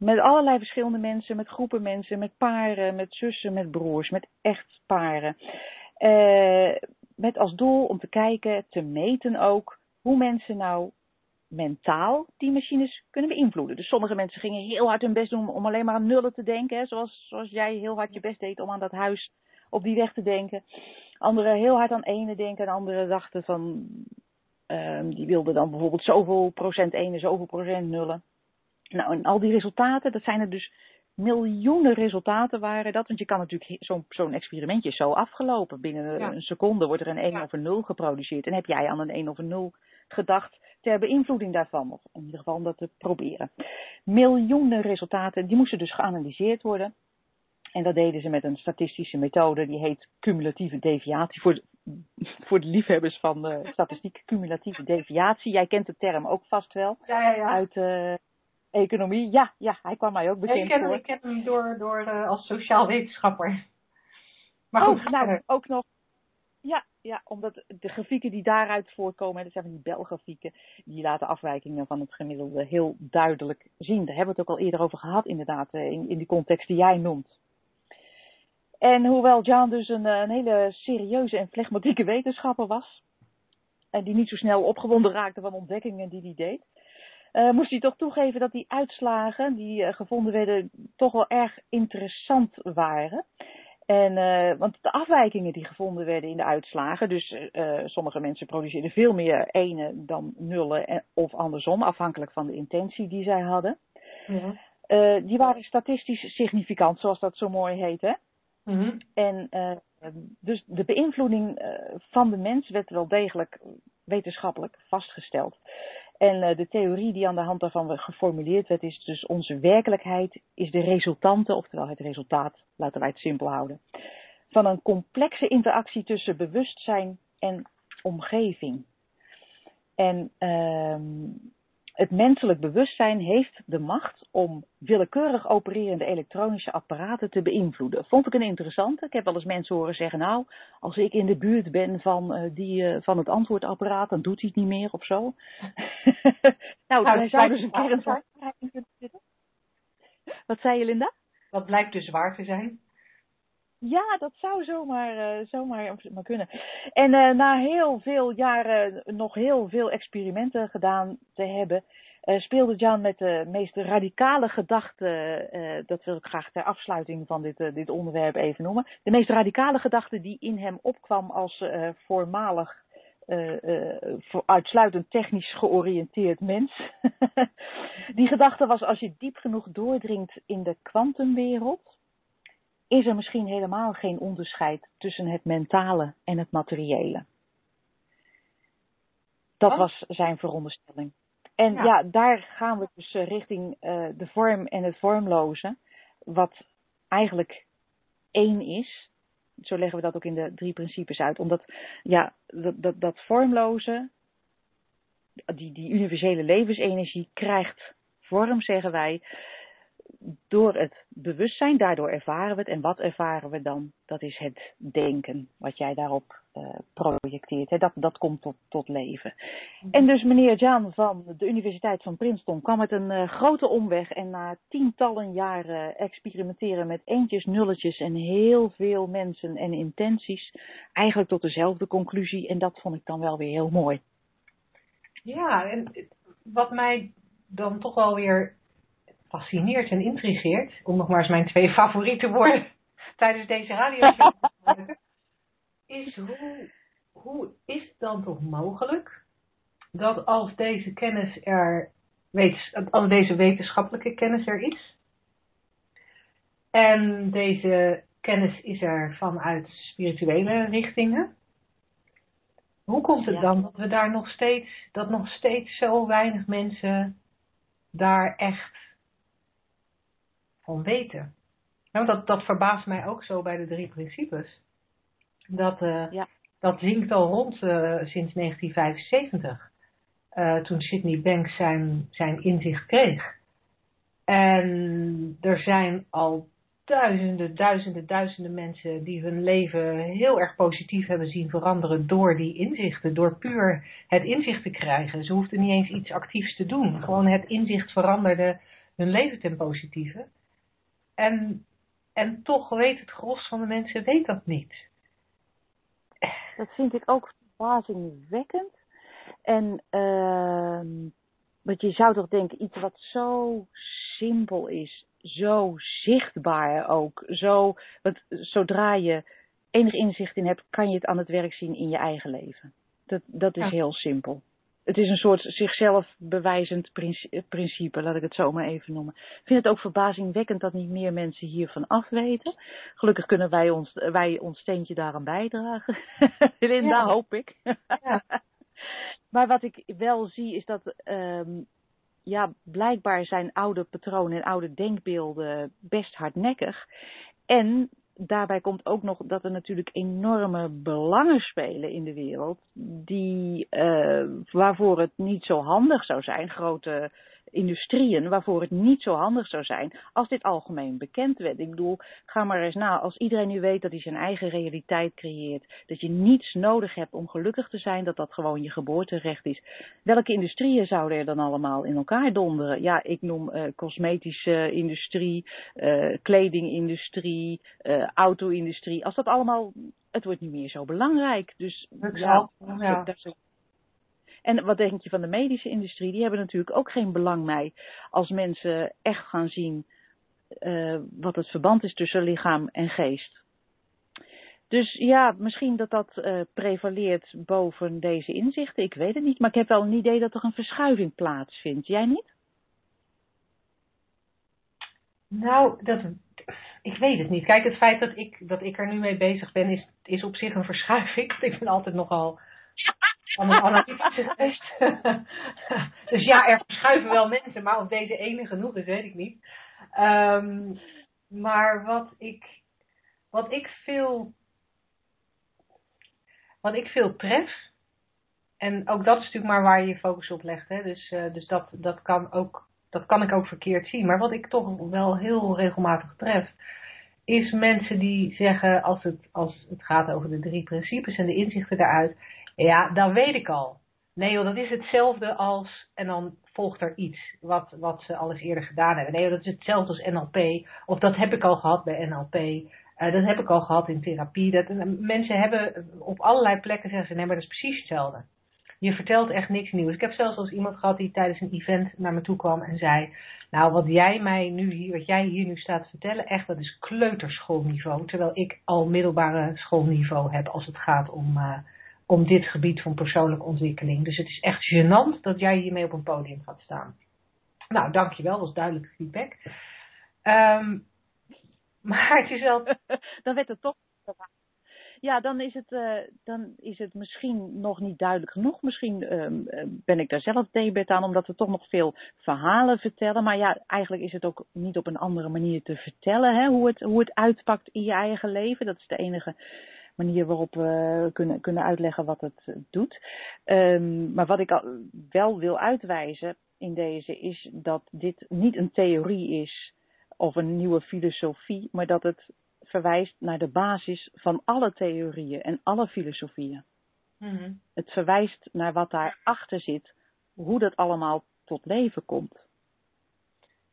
Met allerlei verschillende mensen, met groepen mensen, met paren, met zussen, met broers, met echtparen. Uh, met als doel om te kijken, te meten ook, hoe mensen nou mentaal die machines kunnen beïnvloeden. Dus sommige mensen gingen heel hard hun best doen om alleen maar aan nullen te denken. Hè, zoals, zoals jij heel hard je best deed om aan dat huis op die weg te denken. Anderen heel hard aan ene denken en anderen dachten van, uh, die wilden dan bijvoorbeeld zoveel procent ene, zoveel procent nullen. Nou, en al die resultaten, dat zijn er dus miljoenen resultaten waren dat. Want je kan natuurlijk, zo'n zo'n experimentje is zo afgelopen. Binnen ja. een seconde wordt er een 1 ja. of een 0 geproduceerd. En heb jij aan een 1 of een 0 gedacht ter beïnvloeding daarvan. Of in ieder geval om dat te proberen. Miljoenen resultaten, die moesten dus geanalyseerd worden. En dat deden ze met een statistische methode, die heet cumulatieve deviatie. Voor de, voor de liefhebbers van uh, statistiek, cumulatieve deviatie. Jij kent de term ook vast wel. Ja, ja, ja. Uit uh, economie. Ja, ja, hij kwam mij ook bekend ik ken, voor. Ik ken hem door, door uh, als sociaal wetenschapper. Maar goed, oh, nou, ook nog. Ja, ja, omdat de grafieken die daaruit voortkomen, dat zijn die belgrafieken, die laten afwijkingen van het gemiddelde heel duidelijk zien. Daar hebben we het ook al eerder over gehad, inderdaad, in, in die context die jij noemt. En hoewel John dus een, een hele serieuze en flegmatieke wetenschapper was, en die niet zo snel opgewonden raakte van ontdekkingen die hij deed, uh, moest hij toch toegeven dat die uitslagen die uh, gevonden werden toch wel erg interessant waren. En, uh, want de afwijkingen die gevonden werden in de uitslagen, dus sommige mensen produceerden veel meer ene dan nullen en, of andersom, afhankelijk van de intentie die zij hadden. Ja. die waren statistisch significant, zoals dat zo mooi heet. Hè? Mm-hmm. En dus de beïnvloeding van de mens werd wel degelijk wetenschappelijk vastgesteld. En uh, de theorie die aan de hand daarvan geformuleerd werd, is dus onze werkelijkheid is de resultante, oftewel het resultaat, laten wij het simpel houden, van een complexe interactie tussen bewustzijn en omgeving. En uh, het menselijk bewustzijn heeft de macht om willekeurig opererende elektronische apparaten te beïnvloeden. Vond ik een interessante. Ik heb wel eens mensen horen zeggen, nou, als ik in de buurt ben van, uh, die, uh, van het antwoordapparaat, dan doet hij het niet meer of zo. nou, nou, daar zou dus een kern van kunnen zitten. Wat zei je, Linda? Dat blijkt dus waar te zijn. Ja, dat zou zomaar, uh, zomaar maar kunnen. En uh, na heel veel jaren nog heel veel experimenten gedaan te hebben, uh, speelde Jan met de meest radicale gedachte, dat wil ik graag ter afsluiting van dit, dit onderwerp even noemen, de meest radicale gedachte die in hem opkwam als voormalig uitsluitend technisch georiënteerd mens. die gedachte was als je diep genoeg doordringt in de kwantumwereld, is er misschien helemaal geen onderscheid tussen het mentale en het materiële. Dat was zijn veronderstelling. En ja. ja, daar gaan we dus eh, richting uh, de vorm en het vormloze, wat eigenlijk één is. Zo leggen we dat ook in de drie principes uit. Omdat ja, dat, dat, dat vormloze, die, die universele levensenergie krijgt vorm, zeggen wij, door het bewustzijn, daardoor ervaren we het. En wat ervaren we dan? Dat is het denken, wat jij daarop uh, projecteert. Hè? Dat, dat komt tot, tot leven. En dus meneer Jan van de Universiteit van Princeton kwam met een uh, grote omweg. En na tientallen jaren experimenteren met eentjes, nulletjes en heel veel mensen en intenties, eigenlijk tot dezelfde conclusie. En dat vond ik dan wel weer heel mooi. Ja, en wat mij dan toch wel weer fascineert en intrigeert, om nog maar eens mijn twee favoriete woorden tijdens deze radio is hoe, hoe is het dan toch mogelijk dat als deze kennis er, als deze wetenschappelijke kennis er is, en deze kennis is er vanuit spirituele richtingen, hoe komt het dan dat we daar nog steeds, dat nog steeds zo weinig mensen daar echt van weten. Nou, dat, dat verbaast mij ook zo bij de drie principes. Dat, uh, ja. dat zinkt al rond uh, sinds 1975. Uh, toen Sydney Banks zijn, zijn inzicht kreeg. En er zijn al duizenden, duizenden, duizenden mensen die hun leven heel erg positief hebben zien veranderen door die inzichten, door puur het inzicht te krijgen. Ze hoefden niet eens iets actiefs te doen. Gewoon het inzicht veranderde hun leven ten positieve. En, en toch weet het gros van de mensen weet dat niet. Dat vind ik ook verbazingwekkend. En uh, want je zou toch denken, iets wat zo simpel is, zo zichtbaar ook, zo, want zodra je enig inzicht in hebt, kan je het aan het werk zien in je eigen leven. Dat, dat is Ja. heel simpel. Het is een soort zichzelf bewijzend princi- principe, laat ik het zo maar even noemen. Ik vind het ook verbazingwekkend dat niet meer mensen hiervan afweten. Gelukkig kunnen wij ons, wij ons steentje daaraan bijdragen. Linda, Ja. hoop ik. Ja. maar wat ik wel zie is dat ehm, ja, blijkbaar zijn oude patronen en oude denkbeelden best hardnekkig. En daarbij komt ook nog dat er natuurlijk enorme belangen spelen in de wereld, die, eh, waarvoor het niet zo handig zou zijn, grote industrieën, waarvoor het niet zo handig zou zijn als dit algemeen bekend werd. Ik bedoel, ga maar eens na, als iedereen nu weet dat hij zijn eigen realiteit creëert, dat je niets nodig hebt om gelukkig te zijn, dat dat gewoon je geboorterecht is. Welke industrieën zouden er dan allemaal in elkaar donderen? Ja, ik noem eh, cosmetische industrie, eh, kledingindustrie, eh, auto-industrie. Als dat allemaal, het wordt niet meer zo belangrijk. Dus ja, ja. dat is- en wat denk je van de medische industrie? Die hebben natuurlijk ook geen belang bij als mensen echt gaan zien eh, wat het verband is tussen lichaam en geest. Dus ja, misschien dat dat eh, prevaleert boven deze inzichten. Ik weet het niet, maar ik heb wel een idee dat er een verschuiving plaatsvindt. Jij niet? Nou, dat, ik weet het niet. Kijk, het feit dat ik, dat ik er nu mee bezig ben, is, is op zich een verschuiving. Ik ben altijd nogal van een analytische geweest. dus ja, er verschuiven wel mensen, maar of deze ene genoeg is, weet ik niet. Ehm, maar wat ik, wat ik veel, wat ik veel tref, en ook dat is natuurlijk maar waar je je focus op legt. Hè? Dus, eh, dus dat, dat, kan ook, dat kan ik ook verkeerd zien. Maar wat ik toch wel heel regelmatig tref, is mensen die zeggen als het, als het gaat over de drie principes en de inzichten daaruit. Ja, dat weet ik al. Nee dat is hetzelfde als, en dan volgt er iets wat, wat ze al eens eerder gedaan hebben. Nee dat is hetzelfde als NLP. Of dat heb ik al gehad bij NLP. Eh, dat heb ik al gehad in therapie. Dat, eh, mensen hebben op allerlei plekken zeggen ze, nee maar dat is precies hetzelfde. Je vertelt echt niks nieuws. Ik heb zelfs als iemand gehad die tijdens een event naar me toe kwam en zei, nou wat jij mij nu hier, wat jij hier nu staat te vertellen, echt dat is kleuterschoolniveau. Terwijl ik al middelbare schoolniveau heb als het gaat om, eh, om dit gebied van persoonlijke ontwikkeling. Dus het is echt gênant dat jij hiermee op een podium gaat staan. Nou, dankjewel, dat was duidelijke feedback. Ehm, maar het is wel dan werd het toch. Ja, dan is, het, eh, dan is het misschien nog niet duidelijk genoeg. Misschien ehm, eh, ben ik daar zelf debet aan, omdat we toch nog veel verhalen vertellen. Maar ja, eigenlijk is het ook niet op een andere manier te vertellen hè, hoe, het, hoe het uitpakt in je eigen leven. Dat is de enige manier waarop we kunnen, kunnen uitleggen wat het eh, doet. Ehm, maar wat ik al, wel wil uitwijzen in deze is dat dit niet een theorie is of een nieuwe filosofie, maar dat het verwijst naar de basis van alle theorieën en alle filosofieën. Mhm. Het verwijst naar wat daarachter zit, hoe dat allemaal tot leven komt.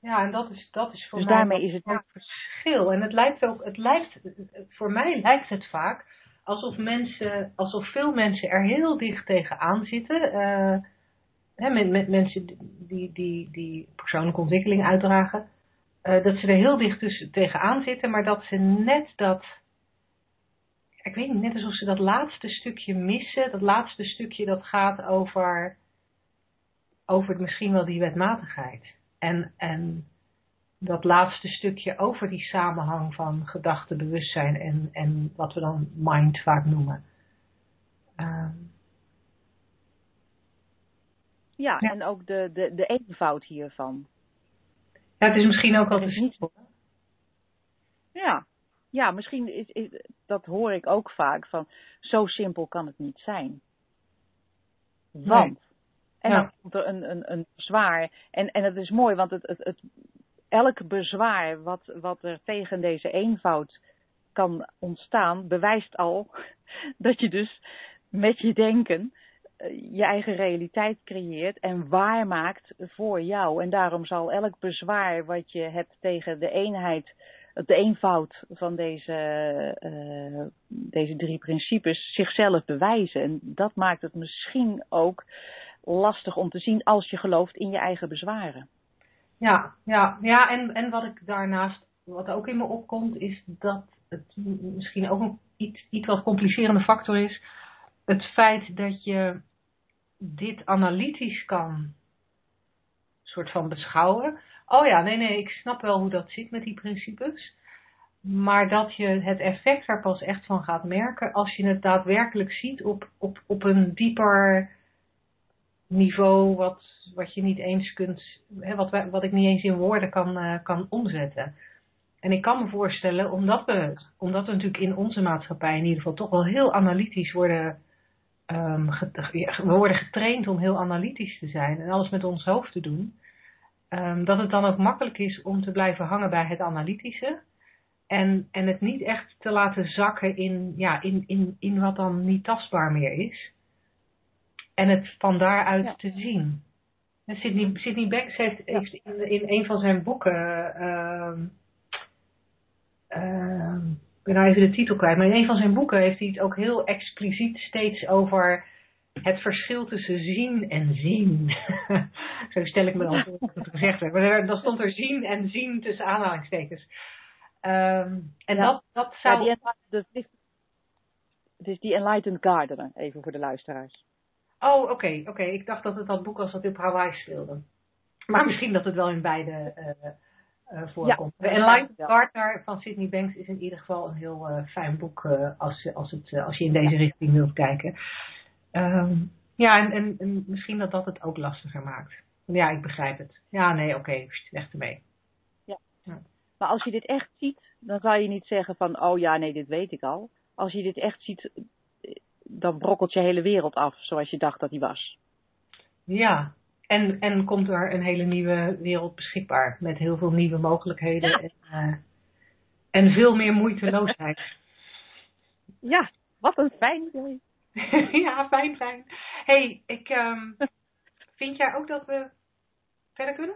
Ja, en dat is, dat is voor Dus mij daarmee is het verschil. En het lijkt ook, het lijkt, voor mij lijkt het vaak alsof mensen, alsof veel mensen er heel dicht tegenaan zitten. eh, hè, met, met mensen die, die, die persoonlijke ontwikkeling uitdragen. eh, dat ze er heel dicht tussen, tegenaan zitten, maar dat ze net dat, ik weet niet, net alsof ze dat laatste stukje missen. Dat laatste stukje dat gaat over, over misschien wel die wetmatigheid. En, en dat laatste stukje over die samenhang van gedachte, bewustzijn en, en wat we dan mind vaak noemen. Ehm, Ja, Ja. en ook de, de, de eenvoud hiervan. ja, het is misschien ook al te is niet- simpel. Ja, ja misschien is, is, dat hoor ik ook vaak van zo simpel kan het niet zijn. Want. En dan komt er een, een, een bezwaar. En, en het is mooi, want het, het, het, elk bezwaar wat, wat er tegen deze eenvoud kan ontstaan, bewijst al dat je dus met je denken eh, je eigen realiteit creëert en waar maakt voor jou. En daarom zal elk bezwaar wat je hebt tegen de eenheid, de eenvoud van deze, uh, deze drie principes zichzelf bewijzen. En dat maakt het misschien ook lastig om te zien als je gelooft in je eigen bezwaren. Ja, ja, ja en, en wat ik daarnaast, wat ook in me opkomt, is dat het misschien ook een iets, iets wat complicerende factor is. Het feit dat je dit analytisch kan soort van beschouwen. Oh ja, nee, nee, ik snap wel hoe dat zit met die principes. Maar dat je het effect er pas echt van gaat merken als je het daadwerkelijk ziet op, op, op een dieper niveau wat, wat je niet eens kunt, hè, wat, wat ik niet eens in woorden kan, uh, kan omzetten. En ik kan me voorstellen, omdat we, omdat we natuurlijk in onze maatschappij in ieder geval toch wel heel analytisch worden, um, we worden getraind om heel analytisch te zijn en alles met ons hoofd te doen, um, dat het dan ook makkelijk is om te blijven hangen bij het analytische. En, en het niet echt te laten zakken in, ja, in, in, in wat dan niet tastbaar meer is. En het van daaruit ja. te zien. En Sidney, Sidney Banks heeft, heeft in, in een van zijn boeken. Uh, uh, ik ben nou even de titel kwijt. Maar in een van zijn boeken heeft hij het ook heel expliciet steeds over het verschil tussen zien en zien. Zo stel ik me dan voor dat het gezegd werd. Maar dan stond er zien en zien tussen aanhalingstekens. Um, en ja. dat, dat zou. Ja, die, het is die Enlightened Gardener, even voor de luisteraars. Oh, oké, okay, oké. Okay. Ik dacht dat het dat boek was dat op Hawaii speelde. Maar misschien dat het wel in beide uh, uh, voorkomt. Ja, Enlightened ja. Gardener van Sydney Banks is in ieder geval een heel uh, fijn boek als, als, het, als je in deze richting wilt kijken. Um, ja, en, en, en, misschien dat dat het ook lastiger maakt. Ja, ik begrijp het. Ja, nee, oké, okay, weg ermee. Ja. ja. Maar als je dit echt ziet, dan zou je niet zeggen van, oh ja, nee, dit weet ik al. Als je dit echt ziet, dan brokkelt je hele wereld af zoals je dacht dat die was. Ja, en, en komt er een hele nieuwe wereld beschikbaar met heel veel nieuwe mogelijkheden ja. en, uh, en veel meer moeiteloosheid. Ja, wat een fijn idee. ja, fijn, fijn. hey, ik, um, vind jij ook dat we verder kunnen?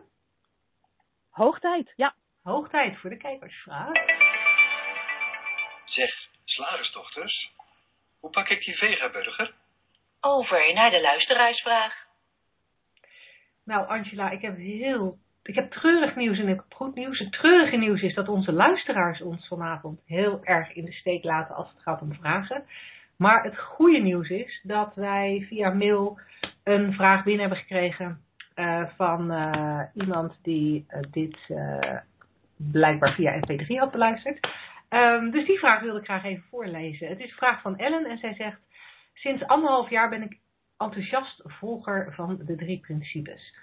Hoog tijd, ja. Hoog tijd voor de kijkersvraag. Zeg, slagersdochters, hoe pak ik die vegaburger? Over naar de luisteraarsvraag. Nou, Angela, ik heb heel. Ik heb treurig nieuws en ik heb goed nieuws. Het treurige nieuws is dat onze luisteraars ons vanavond heel erg in de steek laten als het gaat om vragen. Maar het goede nieuws is dat wij via mail een vraag binnen hebben gekregen uh, van uh, iemand die uh, dit blijkbaar via MP3 had beluisterd. Um, dus die vraag wilde ik graag even voorlezen. Het is een vraag van Ellen en zij zegt: Sinds anderhalf jaar ben ik enthousiast volger van de drie principes.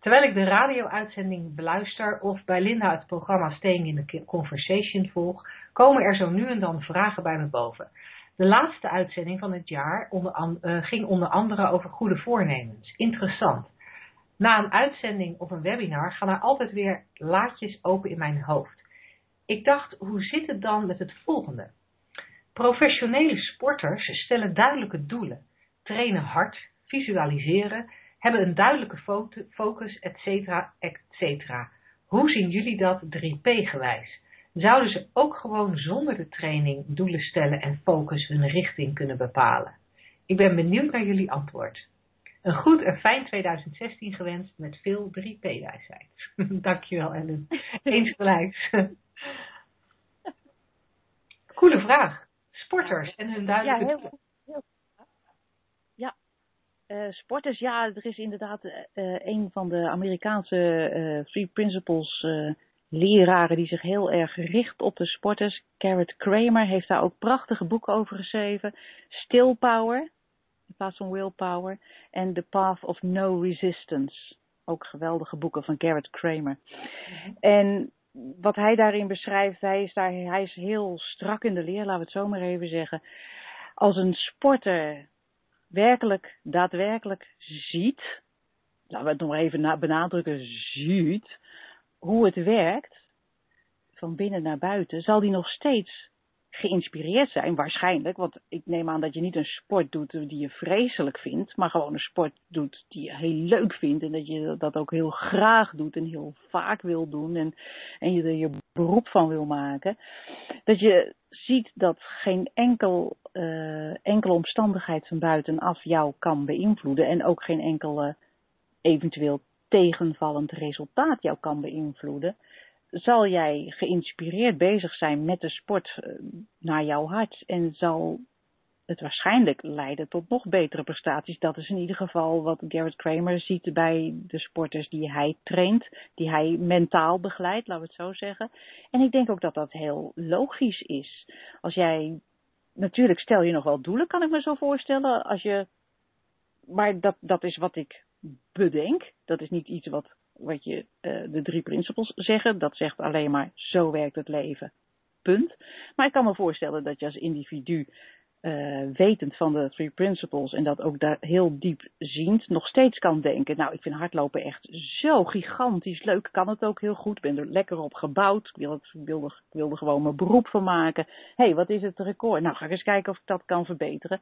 Terwijl ik de radio-uitzending beluister of bij Linda het programma Staying in the Conversation volg, komen er zo nu en dan vragen bij me boven. De laatste uitzending van het jaar onder, uh, ging onder andere over goede voornemens. Interessant. Na een uitzending of een webinar gaan er altijd weer laadjes open in mijn hoofd. Ik dacht, hoe zit het dan met het volgende? Professionele sporters stellen duidelijke doelen, trainen hard, visualiseren, hebben een duidelijke focus, etc. etc. Hoe zien jullie dat 3P gewijs? Zouden ze ook gewoon zonder de training doelen stellen en focus hun richting kunnen bepalen? Ik ben benieuwd naar jullie antwoord. Een goed en fijn 2016 gewenst met veel 3P-wijsheid. Dankjewel Ellen. Eens gelijk. Coole vraag. Sporters en hun duidelijke... Ja, heel, heel, ja. Uh, sporters, ja, er is inderdaad uh, een van de Amerikaanse uh, Three Principles leraren die zich heel erg richt op de sporters. Garrett Kramer heeft daar ook prachtige boeken over geschreven. Still Power, in plaats van Willpower. En The Path of No Resistance. Ook geweldige boeken van Garrett Kramer. En wat hij daarin beschrijft, hij is, daar, hij is heel strak in de leer, laten we het zo maar even zeggen. Als een sporter werkelijk, daadwerkelijk ziet, laten we het nog even benadrukken, ziet hoe het werkt, van binnen naar buiten, zal die nog steeds geïnspireerd zijn, waarschijnlijk. Want ik neem aan dat je niet een sport doet die je vreselijk vindt, maar gewoon een sport doet die je heel leuk vindt en dat je dat ook heel graag doet en heel vaak wil doen en, en je er je beroep van wil maken. Dat je ziet dat geen enkel, uh, enkele omstandigheid van buitenaf jou kan beïnvloeden en ook geen enkele eventueel tegenvallend resultaat jou kan beïnvloeden zal jij geïnspireerd bezig zijn met de sport eh, naar jouw hart en zal het waarschijnlijk leiden tot nog betere prestaties. Dat is in ieder geval wat Garrett Kramer ziet bij de sporters die hij traint, die hij mentaal begeleidt, laten we het zo zeggen. En ik denk ook dat dat heel logisch is. Als jij, natuurlijk stel je nog wel doelen, kan ik me zo voorstellen, als je, maar dat, dat is wat ik bedenk. Dat is niet iets wat wat je uh, de drie principles zeggen. Dat zegt alleen maar zo werkt het leven. Punt. Maar ik kan me voorstellen dat je als individu uh, wetend van de three principles en dat ook daar heel diep ziend nog steeds kan denken. Nou, ik vind hardlopen echt zo gigantisch leuk. Kan het ook heel goed. Ben er lekker op gebouwd. Ik, wil het, ik, wilde, ik wilde gewoon mijn beroep van maken. Hé, hey, wat is het record? Nou, ga ik eens kijken of ik dat kan verbeteren.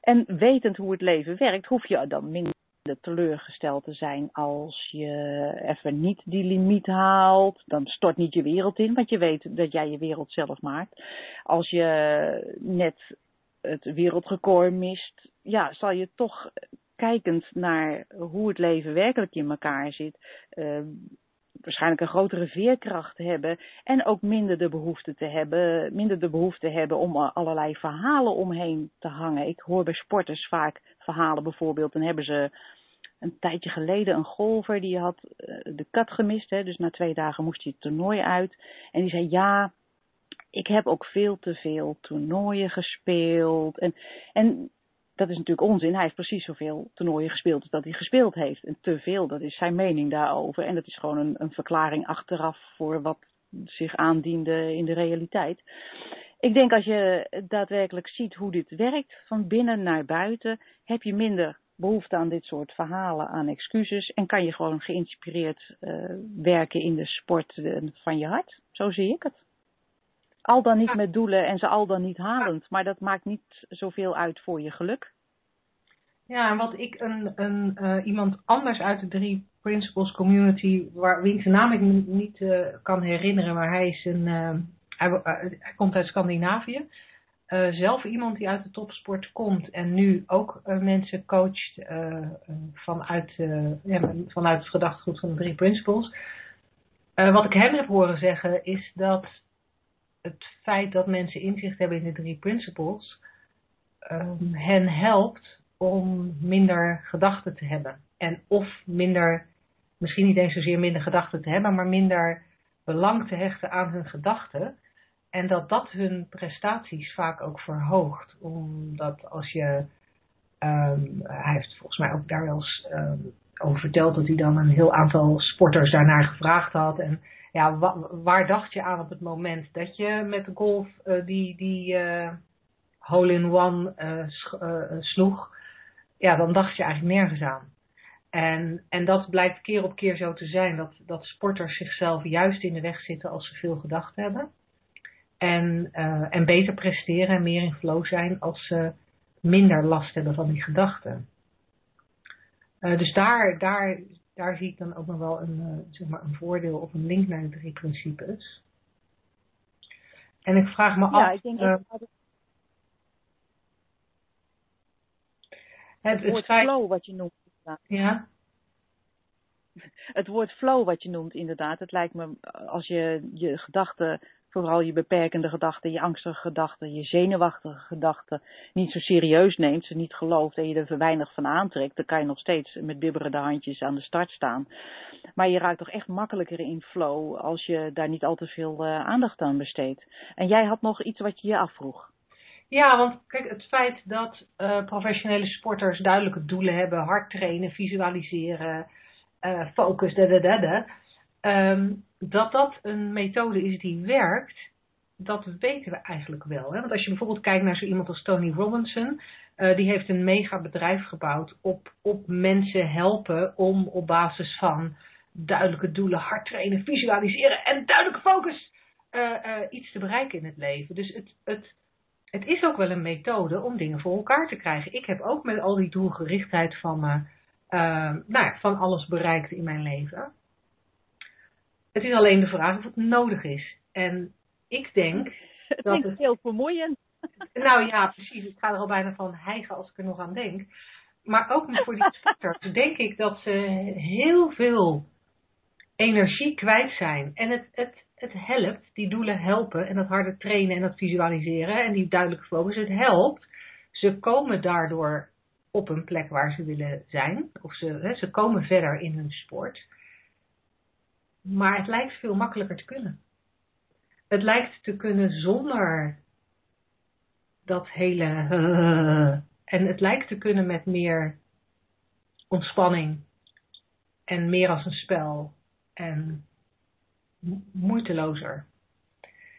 En wetend hoe het leven werkt, hoef je dan minder teleurgesteld te zijn als je even niet die limiet haalt. Dan stort niet je wereld in, want je weet dat jij je wereld zelf maakt. Als je net het wereldrecord mist, ja, zal je toch kijkend naar hoe het leven werkelijk in elkaar zit, uh, waarschijnlijk een grotere veerkracht hebben en ook minder de behoefte te hebben, minder de behoefte hebben om allerlei verhalen omheen te hangen. Ik hoor bij sporters vaak verhalen bijvoorbeeld, dan hebben ze een tijdje geleden een golfer die had uh, de kat gemist, hè, dus na twee dagen moest hij het toernooi uit en die zei ja, ik heb ook veel te veel toernooien gespeeld en, en dat is natuurlijk onzin. Hij heeft precies zoveel toernooien gespeeld als dat hij gespeeld heeft. En te veel, dat is zijn mening daarover. En dat is gewoon een, een verklaring achteraf voor wat zich aandiende in de realiteit. Ik denk als je daadwerkelijk ziet hoe dit werkt, van binnen naar buiten, heb je minder behoefte aan dit soort verhalen, aan excuses. En kan je gewoon geïnspireerd uh, werken in de sport uh, van je hart. Zo zie ik het. Al dan niet met doelen en ze al dan niet halend. Maar dat maakt niet zoveel uit voor je geluk. Ja, en wat ik een, een, uh, iemand anders uit de drie Principles Community, waar, wiens naam ik me niet kan herinneren, maar hij, is een, hij, hij, komt uit Scandinavië. zelf iemand die uit de topsport komt en nu ook mensen coacht vanuit, vanuit het gedachtegoed van de drie Principles. wat ik hem heb horen zeggen is dat het feit dat mensen inzicht hebben in de drie principles um, hen helpt om minder gedachten te hebben. En of minder, misschien niet eens zozeer minder gedachten te hebben, maar minder belang te hechten aan hun gedachten. En dat dat hun prestaties vaak ook verhoogt. Omdat als je, um, hij heeft volgens mij ook daar wel eens um, over verteld dat hij dan een heel aantal sporters daarnaar gevraagd had. En ja, waar dacht je aan op het moment dat je met de golf uh, die, die uh, hole-in-one uh, sloeg? Ja, dan dacht je eigenlijk nergens aan. En, en dat blijkt keer op keer zo te zijn, dat, dat sporters zichzelf juist in de weg zitten als ze veel gedacht hebben. En, en beter presteren en meer in flow zijn als ze minder last hebben van die gedachten. dus daar, daar daar zie ik dan ook nog wel een, uh, zeg maar een voordeel of een link naar de drie principes. En ik vraag me ja, af. Ik denk dat het, het, woord flow wat je noemt. Ja. Het woord flow wat je noemt, inderdaad. Het lijkt me als je je gedachten vooral je beperkende gedachten, je angstige gedachten, je zenuwachtige gedachten niet zo serieus neemt, ze niet gelooft en je er weinig van aantrekt, dan kan je nog steeds met bibberende handjes aan de start staan. Maar je raakt toch echt makkelijker in flow als je daar niet al te veel uh, aandacht aan besteedt. En jij had nog iets wat je je afvroeg. Ja, want kijk, het feit dat uh, professionele sporters duidelijke doelen hebben, hard trainen, visualiseren, uh, focus, da da. Um, dat dat een methode is die werkt, dat weten we eigenlijk wel. Hè? Want als je bijvoorbeeld kijkt naar zo iemand als Tony Robinson, uh, die heeft een mega bedrijf gebouwd op, op mensen helpen om op basis van duidelijke doelen, hard trainen, visualiseren en duidelijke focus uh, uh, iets te bereiken in het leven. Dus het, het, het is ook wel een methode om dingen voor elkaar te krijgen. Ik heb ook met al die doelgerichtheid van nou ja, van alles bereikt in mijn leven. Het is alleen de vraag of het nodig is. En ik denk het dat het... heel vermoeiend. Nou ja, precies. Ik ga er al bijna van hijgen als ik er nog aan denk. Maar ook voor die sporters denk ik dat ze heel veel energie kwijt zijn. En het, het, het helpt, die doelen helpen. En dat harde trainen en dat visualiseren en die duidelijke focus, het helpt. Ze komen daardoor op een plek waar ze willen zijn. Of ze, hè, ze komen verder in hun sport. Maar het lijkt veel makkelijker te kunnen. Het lijkt te kunnen zonder dat hele. En het lijkt te kunnen met meer ontspanning. En meer als een spel. En moeitelozer.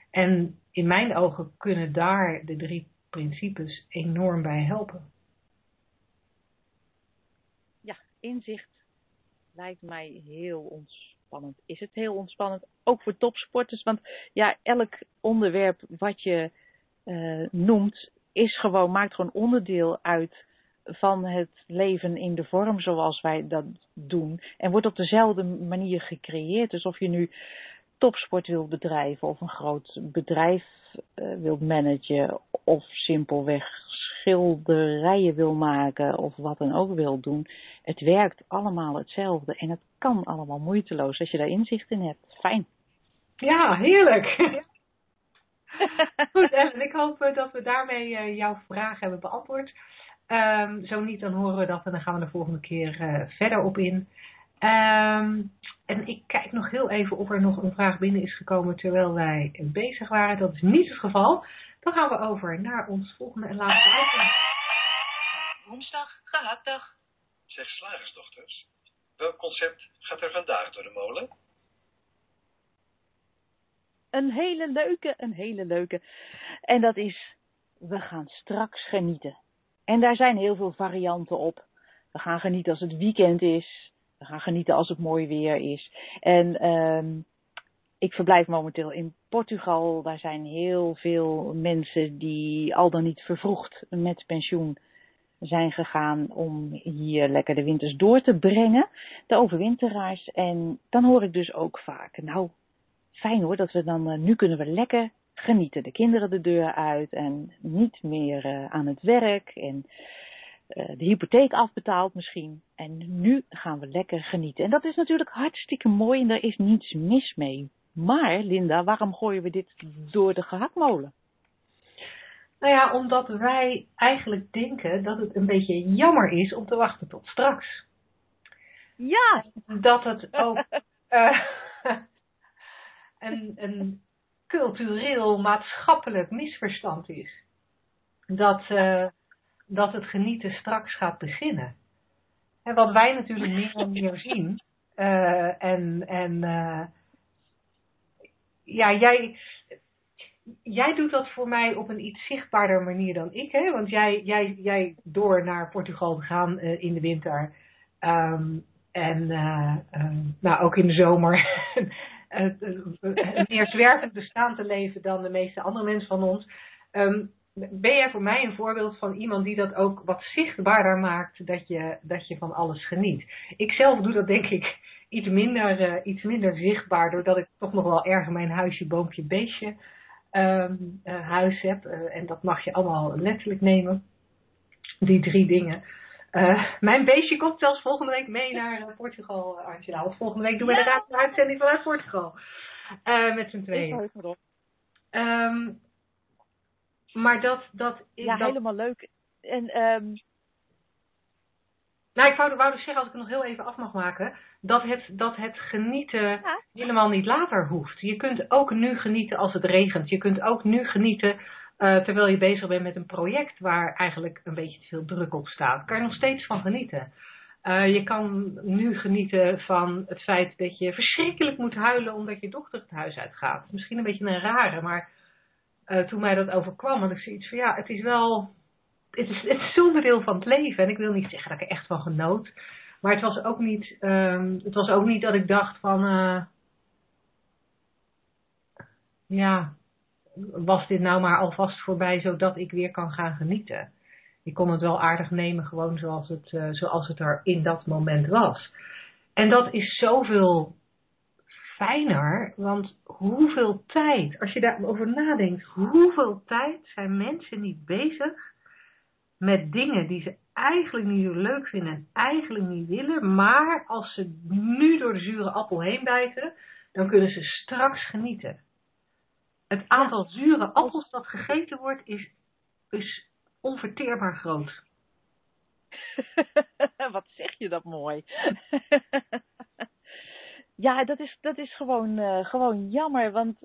En in mijn ogen kunnen daar de drie principes enorm bij helpen. Ja, inzicht lijkt mij heel Is het heel ontspannend, ook voor topsporters? Want ja, elk onderwerp wat je uh, noemt, is gewoon, maakt gewoon onderdeel uit van het leven in de vorm zoals wij dat doen. En wordt op dezelfde manier gecreëerd. Dus of je nu topsport wilt bedrijven of een groot bedrijf wilt managen of simpelweg schilderijen wil maken of wat dan ook wil doen. Het werkt allemaal hetzelfde en het kan allemaal moeiteloos als je daar inzicht in hebt. Fijn. Ja, heerlijk. Goed, Ellen, ik hoop eh, dat we daarmee uh, jouw vraag hebben beantwoord. Um, zo niet, dan horen we dat en dan gaan we de volgende keer uh, verder op in. Um, en ik kijk nog heel even of er nog een vraag binnen is gekomen terwijl wij bezig waren. Dat is niet het geval. Dan gaan we over naar ons volgende en laatste item. Woensdag, gehaktdag. Zeg slagersdochters, welk concept gaat er vandaag door de molen? een hele leuke, een hele leuke. En dat is, we gaan straks genieten. En daar zijn heel veel varianten op. We gaan genieten als het weekend is. Gaan genieten als het mooi weer is. En um, ik verblijf momenteel in Portugal. Daar zijn heel veel mensen die al dan niet vervroegd met pensioen zijn gegaan om hier lekker de winters door te brengen. De overwinteraars. En dan hoor ik dus ook vaak, nou, fijn hoor, dat we dan, uh, nu kunnen we lekker genieten. De kinderen de deur uit en niet meer uh, aan het werk en de hypotheek afbetaald misschien. En nu gaan we lekker genieten. En dat is natuurlijk hartstikke mooi en daar is niets mis mee. Maar Linda, waarom gooien we dit door de gehaktmolen? Nou ja, omdat wij eigenlijk denken dat het een beetje jammer is om te wachten tot straks. Ja! Dat het ook uh, een, een cultureel, maatschappelijk misverstand is. Dat, uh, dat het genieten straks gaat beginnen. En wat wij natuurlijk meer en meer zien. Uh, en en uh, ja, jij, jij doet dat voor mij op een iets zichtbaarder manier dan ik. Hè? Want jij, jij, jij door naar Portugal te gaan in de winter. Um, en nou, ook in de zomer. meer zwervend bestaan te leven dan de meeste andere mensen van ons. Um, ben jij voor mij een voorbeeld van iemand die dat ook wat zichtbaarder maakt dat je, dat je van alles geniet? Ik zelf doe dat denk ik iets minder, uh, iets minder zichtbaar, doordat ik toch nog wel erg mijn huisje, boompje, beestje um, uh, huis heb. Uh, en dat mag je allemaal letterlijk nemen. Die drie dingen. Mijn beestje komt zelfs volgende week mee naar Portugal, Angela. Want volgende week doen we ja. de uitzending vanuit Portugal. met z'n tweeën. Um, maar dat, dat is. Ja, dat... helemaal leuk. En, um... Nou, ik wou, wou dus zeggen, als ik het nog heel even af mag maken, dat het, dat het genieten ja. helemaal niet later hoeft. Je kunt ook nu genieten als het regent. Je kunt ook nu genieten uh, terwijl je bezig bent met een project waar eigenlijk een beetje te veel druk op staat, kan je nog steeds van genieten. Uh, je kan nu genieten van het feit dat je verschrikkelijk moet huilen omdat je dochter het huis uitgaat. Misschien een beetje een rare, maar uh, toen mij dat overkwam, had ik zoiets van ja, het is wel. Het is, het is onderdeel van het leven. En ik wil niet zeggen dat ik er echt van genoot. Maar het was ook niet, um, het was ook niet dat ik dacht van. Uh, ja, was dit nou maar alvast voorbij zodat ik weer kan gaan genieten. Ik kon het wel aardig nemen, gewoon zoals het, uh, zoals het er in dat moment was. En dat is zoveel fijner, want hoeveel tijd, als je daarover nadenkt, hoeveel tijd zijn mensen niet bezig met dingen die ze eigenlijk niet zo leuk vinden en eigenlijk niet willen, maar als ze nu door de zure appel heen bijten, dan kunnen ze straks genieten. Het aantal zure appels dat gegeten wordt is, is onverteerbaar groot. Wat zeg je dat mooi. ja, dat is, dat is gewoon, uh, gewoon jammer, want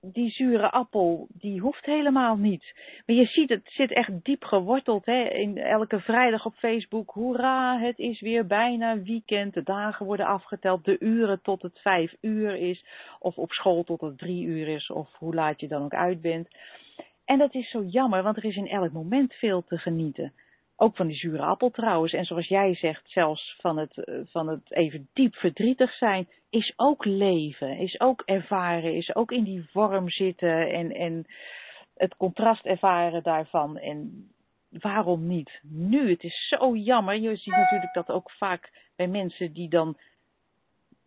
die zure appel, die hoeft helemaal niet. Maar je ziet, het zit echt diep geworteld. Hè? In elke vrijdag op Facebook, hoera, het is weer bijna weekend. De dagen worden afgeteld, de uren tot het vijf uur is. Of op school tot het drie uur is, of hoe laat je dan ook uit bent. En dat is zo jammer, want er is in elk moment veel te genieten. Ook van die zure appel trouwens. En zoals jij zegt, zelfs van het, eh, van het even diep verdrietig zijn, is ook leven. Is ook ervaren. Is ook in die vorm zitten en, en het contrast ervaren daarvan. En waarom niet nu? Het is zo jammer. Je ziet natuurlijk dat ook vaak bij mensen die dan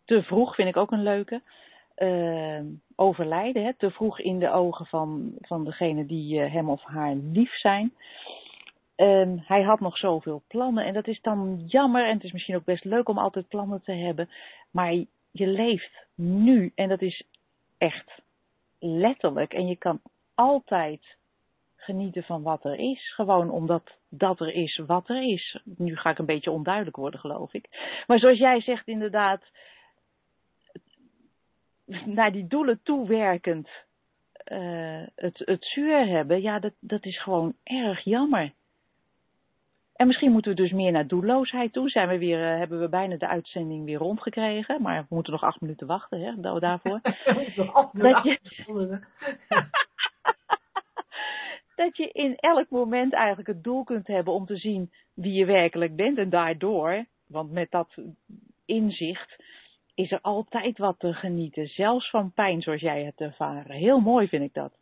te vroeg, vind ik ook een leuke, uh, overlijden. Hè? Te vroeg in de ogen van, van degene die uh, hem of haar lief zijn. Um, hij had nog zoveel plannen en dat is dan jammer en het is misschien ook best leuk om altijd plannen te hebben. Maar je leeft nu en dat is echt letterlijk. En je kan altijd genieten van wat er is. Gewoon omdat dat er is wat er is. Nu ga ik een beetje onduidelijk worden, geloof ik. Maar zoals jij zegt, inderdaad, naar die doelen toewerkend uh, het, het zuur hebben, ja, dat, dat is gewoon erg jammer. En misschien moeten we dus meer naar doelloosheid toe. Zijn we weer, uh, hebben we bijna de uitzending weer rondgekregen. Maar we moeten nog acht minuten wachten hè, daarvoor. dat, je... dat je in elk moment eigenlijk het doel kunt hebben om te zien wie je werkelijk bent. En daardoor, want met dat inzicht, is er altijd wat te genieten. Zelfs van pijn zoals jij hebt ervaren. Heel mooi vind ik dat.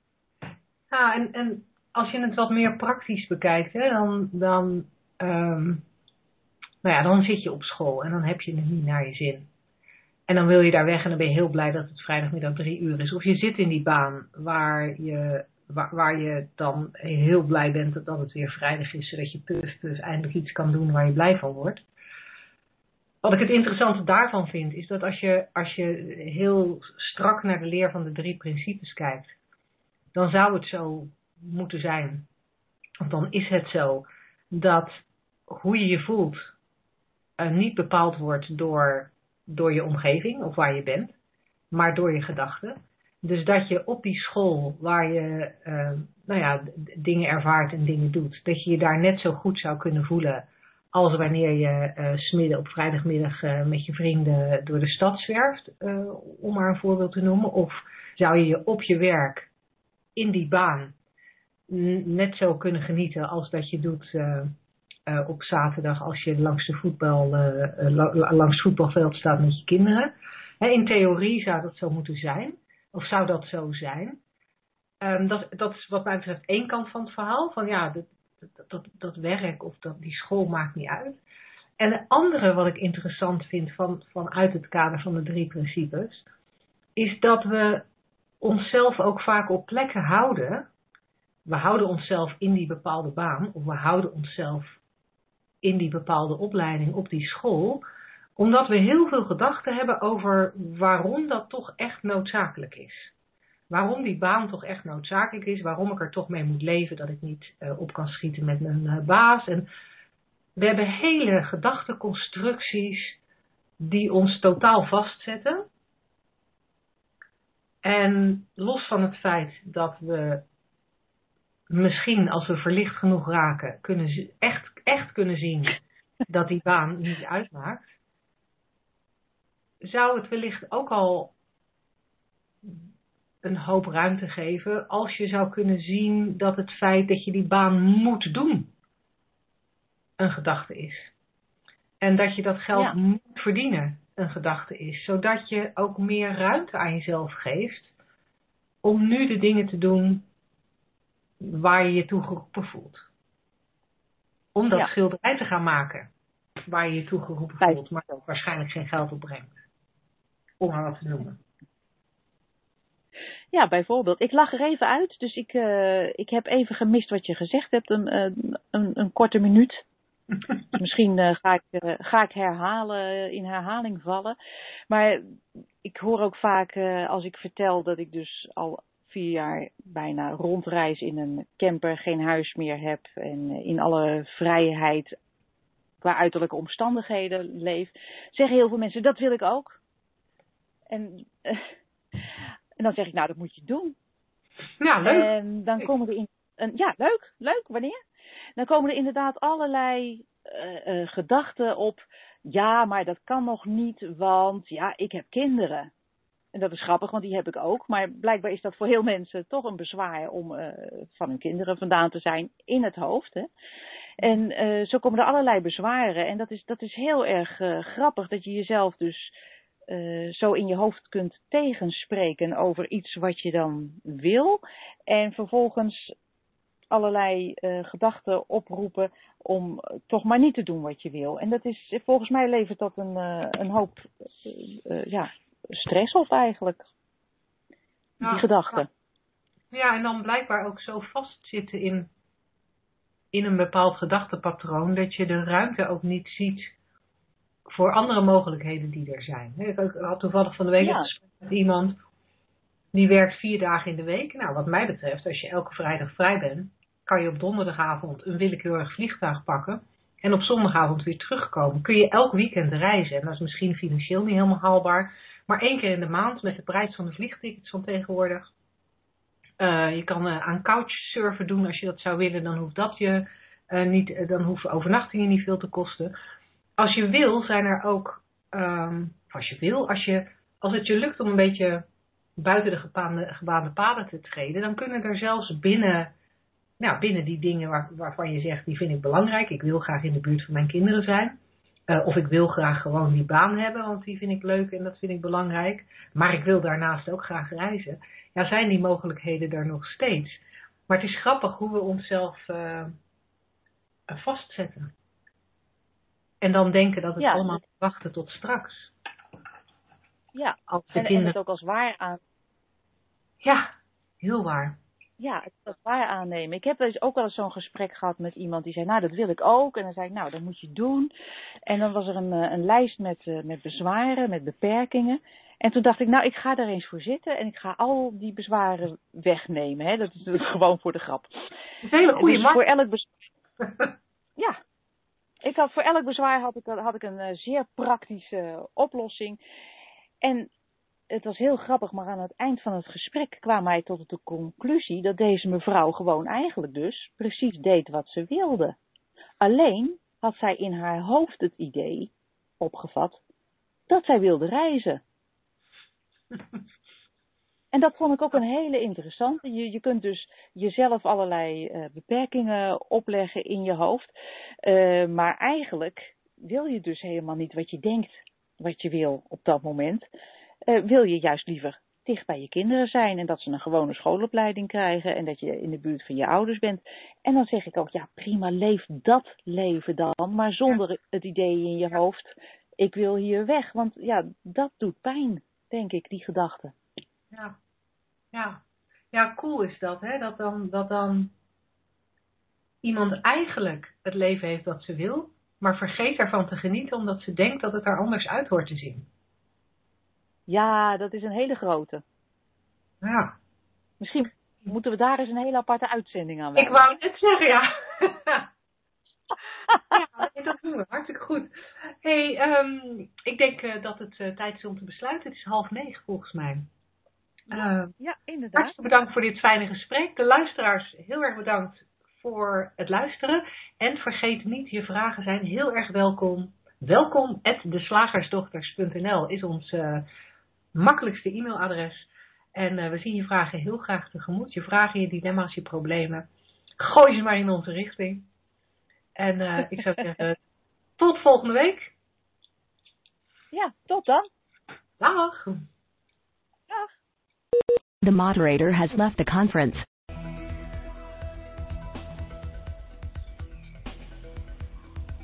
Ja, en, en als je het wat meer praktisch bekijkt, hè, dan, dan um, nou ja, dan zit je op school en dan heb je het niet naar je zin. En dan wil je daar weg en dan ben je heel blij dat het vrijdagmiddag drie uur is. Of je zit in die baan waar je, waar, waar je dan heel blij bent dat het weer vrijdag is, zodat je puf puf eindelijk iets kan doen waar je blij van wordt. Wat ik het interessante daarvan vind, is dat als je, als je heel strak naar de leer van de drie principes kijkt, dan zou het zo moeten zijn, of dan is het zo, dat hoe je je voelt uh, niet bepaald wordt door, door je omgeving of waar je bent, maar door je gedachten. Dus dat je op die school waar je uh, nou ja, dingen ervaart en dingen doet, dat je je daar net zo goed zou kunnen voelen als wanneer je uh, smidden op vrijdagmiddag met je vrienden door de stad zwerft, om maar een voorbeeld te noemen. Of zou je je op je werk in die baan net zo kunnen genieten als dat je doet uh, op zaterdag als je langs, de voetbal, uh, langs het voetbalveld staat met je kinderen. in theorie zou dat zo moeten zijn. Of zou dat zo zijn. Um, dat, dat is wat mij betreft één kant van het verhaal. Van ja, dat, dat, dat werk of dat, die school maakt niet uit. En het andere wat ik interessant vind van, vanuit het kader van de drie principes. Is dat we onszelf ook vaak op plekken houden. We houden onszelf in die bepaalde baan. Of we houden onszelf in die bepaalde opleiding op die school, omdat we heel veel gedachten hebben over waarom dat toch echt noodzakelijk is. Waarom die baan toch echt noodzakelijk is, waarom ik er toch mee moet leven dat ik niet uh, op kan schieten met mijn uh, baas. En we hebben hele gedachteconstructies die ons totaal vastzetten. En los van het feit dat we misschien als we verlicht genoeg raken, kunnen echt, echt kunnen zien dat die baan niet uitmaakt, zou het wellicht ook al een hoop ruimte geven als je zou kunnen zien dat het feit dat je die baan moet doen een gedachte is. En dat je dat geld Ja. moet verdienen een gedachte is. Zodat je ook meer ruimte aan jezelf geeft om nu de dingen te doen waar je je toe geroepen voelt. Om dat Ja. schilderij te gaan maken waar je je toe geroepen voelt, maar dat waarschijnlijk geen geld opbrengt. Om maar wat te noemen. Ja, bijvoorbeeld. Ik lag er even uit, dus ik, eh, ik heb even gemist wat je gezegd hebt, een, een, een, een korte minuut. Misschien eh, ga, ik, eh, ga ik herhalen, in herhaling vallen. Maar ik hoor ook vaak eh, als ik vertel dat ik dus al vier jaar bijna rondreis in een camper, geen huis meer heb en in alle vrijheid qua uiterlijke omstandigheden leef, zeggen heel veel mensen dat wil ik ook. En, eh, en dan zeg ik nou dat moet je doen. Ja, leuk. En dan komen er in. Een, ja, leuk, leuk. Wanneer? Dan komen er inderdaad allerlei eh, eh, gedachten op. Ja, maar dat kan nog niet, want ja, ik heb kinderen. En dat is grappig, want die heb ik ook. Maar blijkbaar is dat voor heel mensen toch een bezwaar om eh, van hun kinderen vandaan te zijn in het hoofd. Hè? En eh, zo komen er allerlei bezwaren. En dat is, dat is heel erg eh, grappig dat je jezelf dus zo in je hoofd kunt tegenspreken over iets wat je dan wil. En vervolgens allerlei gedachten oproepen om toch maar niet te doen wat je wil. En dat is, volgens mij levert dat een, een hoop ja, stress op eigenlijk. Die gedachten. Ja, en dan blijkbaar ook zo vastzitten in, in een bepaald gedachtepatroon dat je de ruimte ook niet ziet voor andere mogelijkheden die er zijn. Ik had toevallig van de week Ja. met iemand die werkt vier dagen in de week. Nou, wat mij betreft, als je elke vrijdag vrij bent, kan je op donderdagavond een willekeurig vliegtuig pakken en op zondagavond weer terugkomen. Kun je elk weekend reizen. En dat is misschien financieel niet helemaal haalbaar, maar één keer in de maand met de prijs van de vliegtickets van tegenwoordig. Eh, je kan eh, aan couchsurfen doen als je dat zou willen. Dan hoeft dat je eh, niet, dan hoeven overnachtingen niet veel te kosten. Als je wil, zijn er ook, ehm, als je wil, als, je, als het je lukt om een beetje buiten de gebaande, gebaande paden te treden, dan kunnen er zelfs binnen, nou, binnen die dingen waar, waarvan je zegt, die vind ik belangrijk. Ik wil graag in de buurt van mijn kinderen zijn. Eh, of ik wil graag gewoon die baan hebben, want die vind ik leuk en dat vind ik belangrijk. Maar ik wil daarnaast ook graag reizen. Ja, zijn die mogelijkheden er nog steeds. Maar het is grappig hoe we onszelf eh, vastzetten. En dan denken dat het Ja. allemaal wachten tot straks. Ja, Als de en, en kinderen... het ook als waar aan, Ja, heel waar. Ja, het als waar aannemen. Ik heb dus ook wel eens zo'n gesprek gehad met iemand die zei, nou dat wil ik ook. En dan zei ik, nou dat moet je doen. En dan was er een, eh, een lijst met, eh, met bezwaren, met beperkingen. En toen dacht ik, nou ik ga daar eens voor zitten en ik ga al die bezwaren wegnemen. Hè? Dat is gewoon voor de grap. Dat is een hele goede dus voor elk bezwaar. Ja. Ik had, voor elk bezwaar had ik, had ik een eh, zeer praktische oplossing. En het was heel grappig, maar aan het eind van het gesprek kwam hij tot de conclusie dat deze mevrouw gewoon eigenlijk dus precies deed wat ze wilde. Alleen had zij in haar hoofd het idee opgevat dat zij wilde reizen. En dat vond ik ook een hele interessante. Je, je kunt dus jezelf allerlei eh, beperkingen opleggen in je hoofd. Eh, maar eigenlijk wil je dus helemaal niet wat je denkt wat je wil op dat moment. Eh, wil je juist liever dicht bij je kinderen zijn en dat ze een gewone schoolopleiding krijgen en dat je in de buurt van je ouders bent. En dan zeg ik ook, ja prima, leef dat leven dan, maar zonder het idee in je hoofd, ik wil hier weg. Want ja, dat doet pijn, denk ik, die gedachte. Ja. Ja. ja, cool is dat, hè? Dat dan, dat dan iemand eigenlijk het leven heeft dat ze wil, maar vergeet ervan te genieten omdat ze denkt dat het er anders uit hoort te zien. Ja, dat is een hele grote. Ja. Misschien moeten we daar eens een hele aparte uitzending aan Ik wijden. wou net zeggen, ja. ja, dat doen we. Hartstikke goed. hey, ehm, ik denk eh, dat het eh, tijd is om te besluiten. Het is half negen volgens mij. Eh, Ja, inderdaad. hartstikke bedankt voor dit fijne gesprek. De luisteraars, heel erg bedankt voor het luisteren. En vergeet niet, je vragen zijn heel erg welkom. Welkom at deslagersdochters.nl is ons uh, makkelijkste e-mailadres. En uh, we zien je vragen heel graag tegemoet. Je vragen, je dilemma's, je problemen. Gooi ze maar in onze richting. En uh, ik zou zeggen, tot volgende week. Ja, tot dan. Dag. Dag. The moderator has left the conference.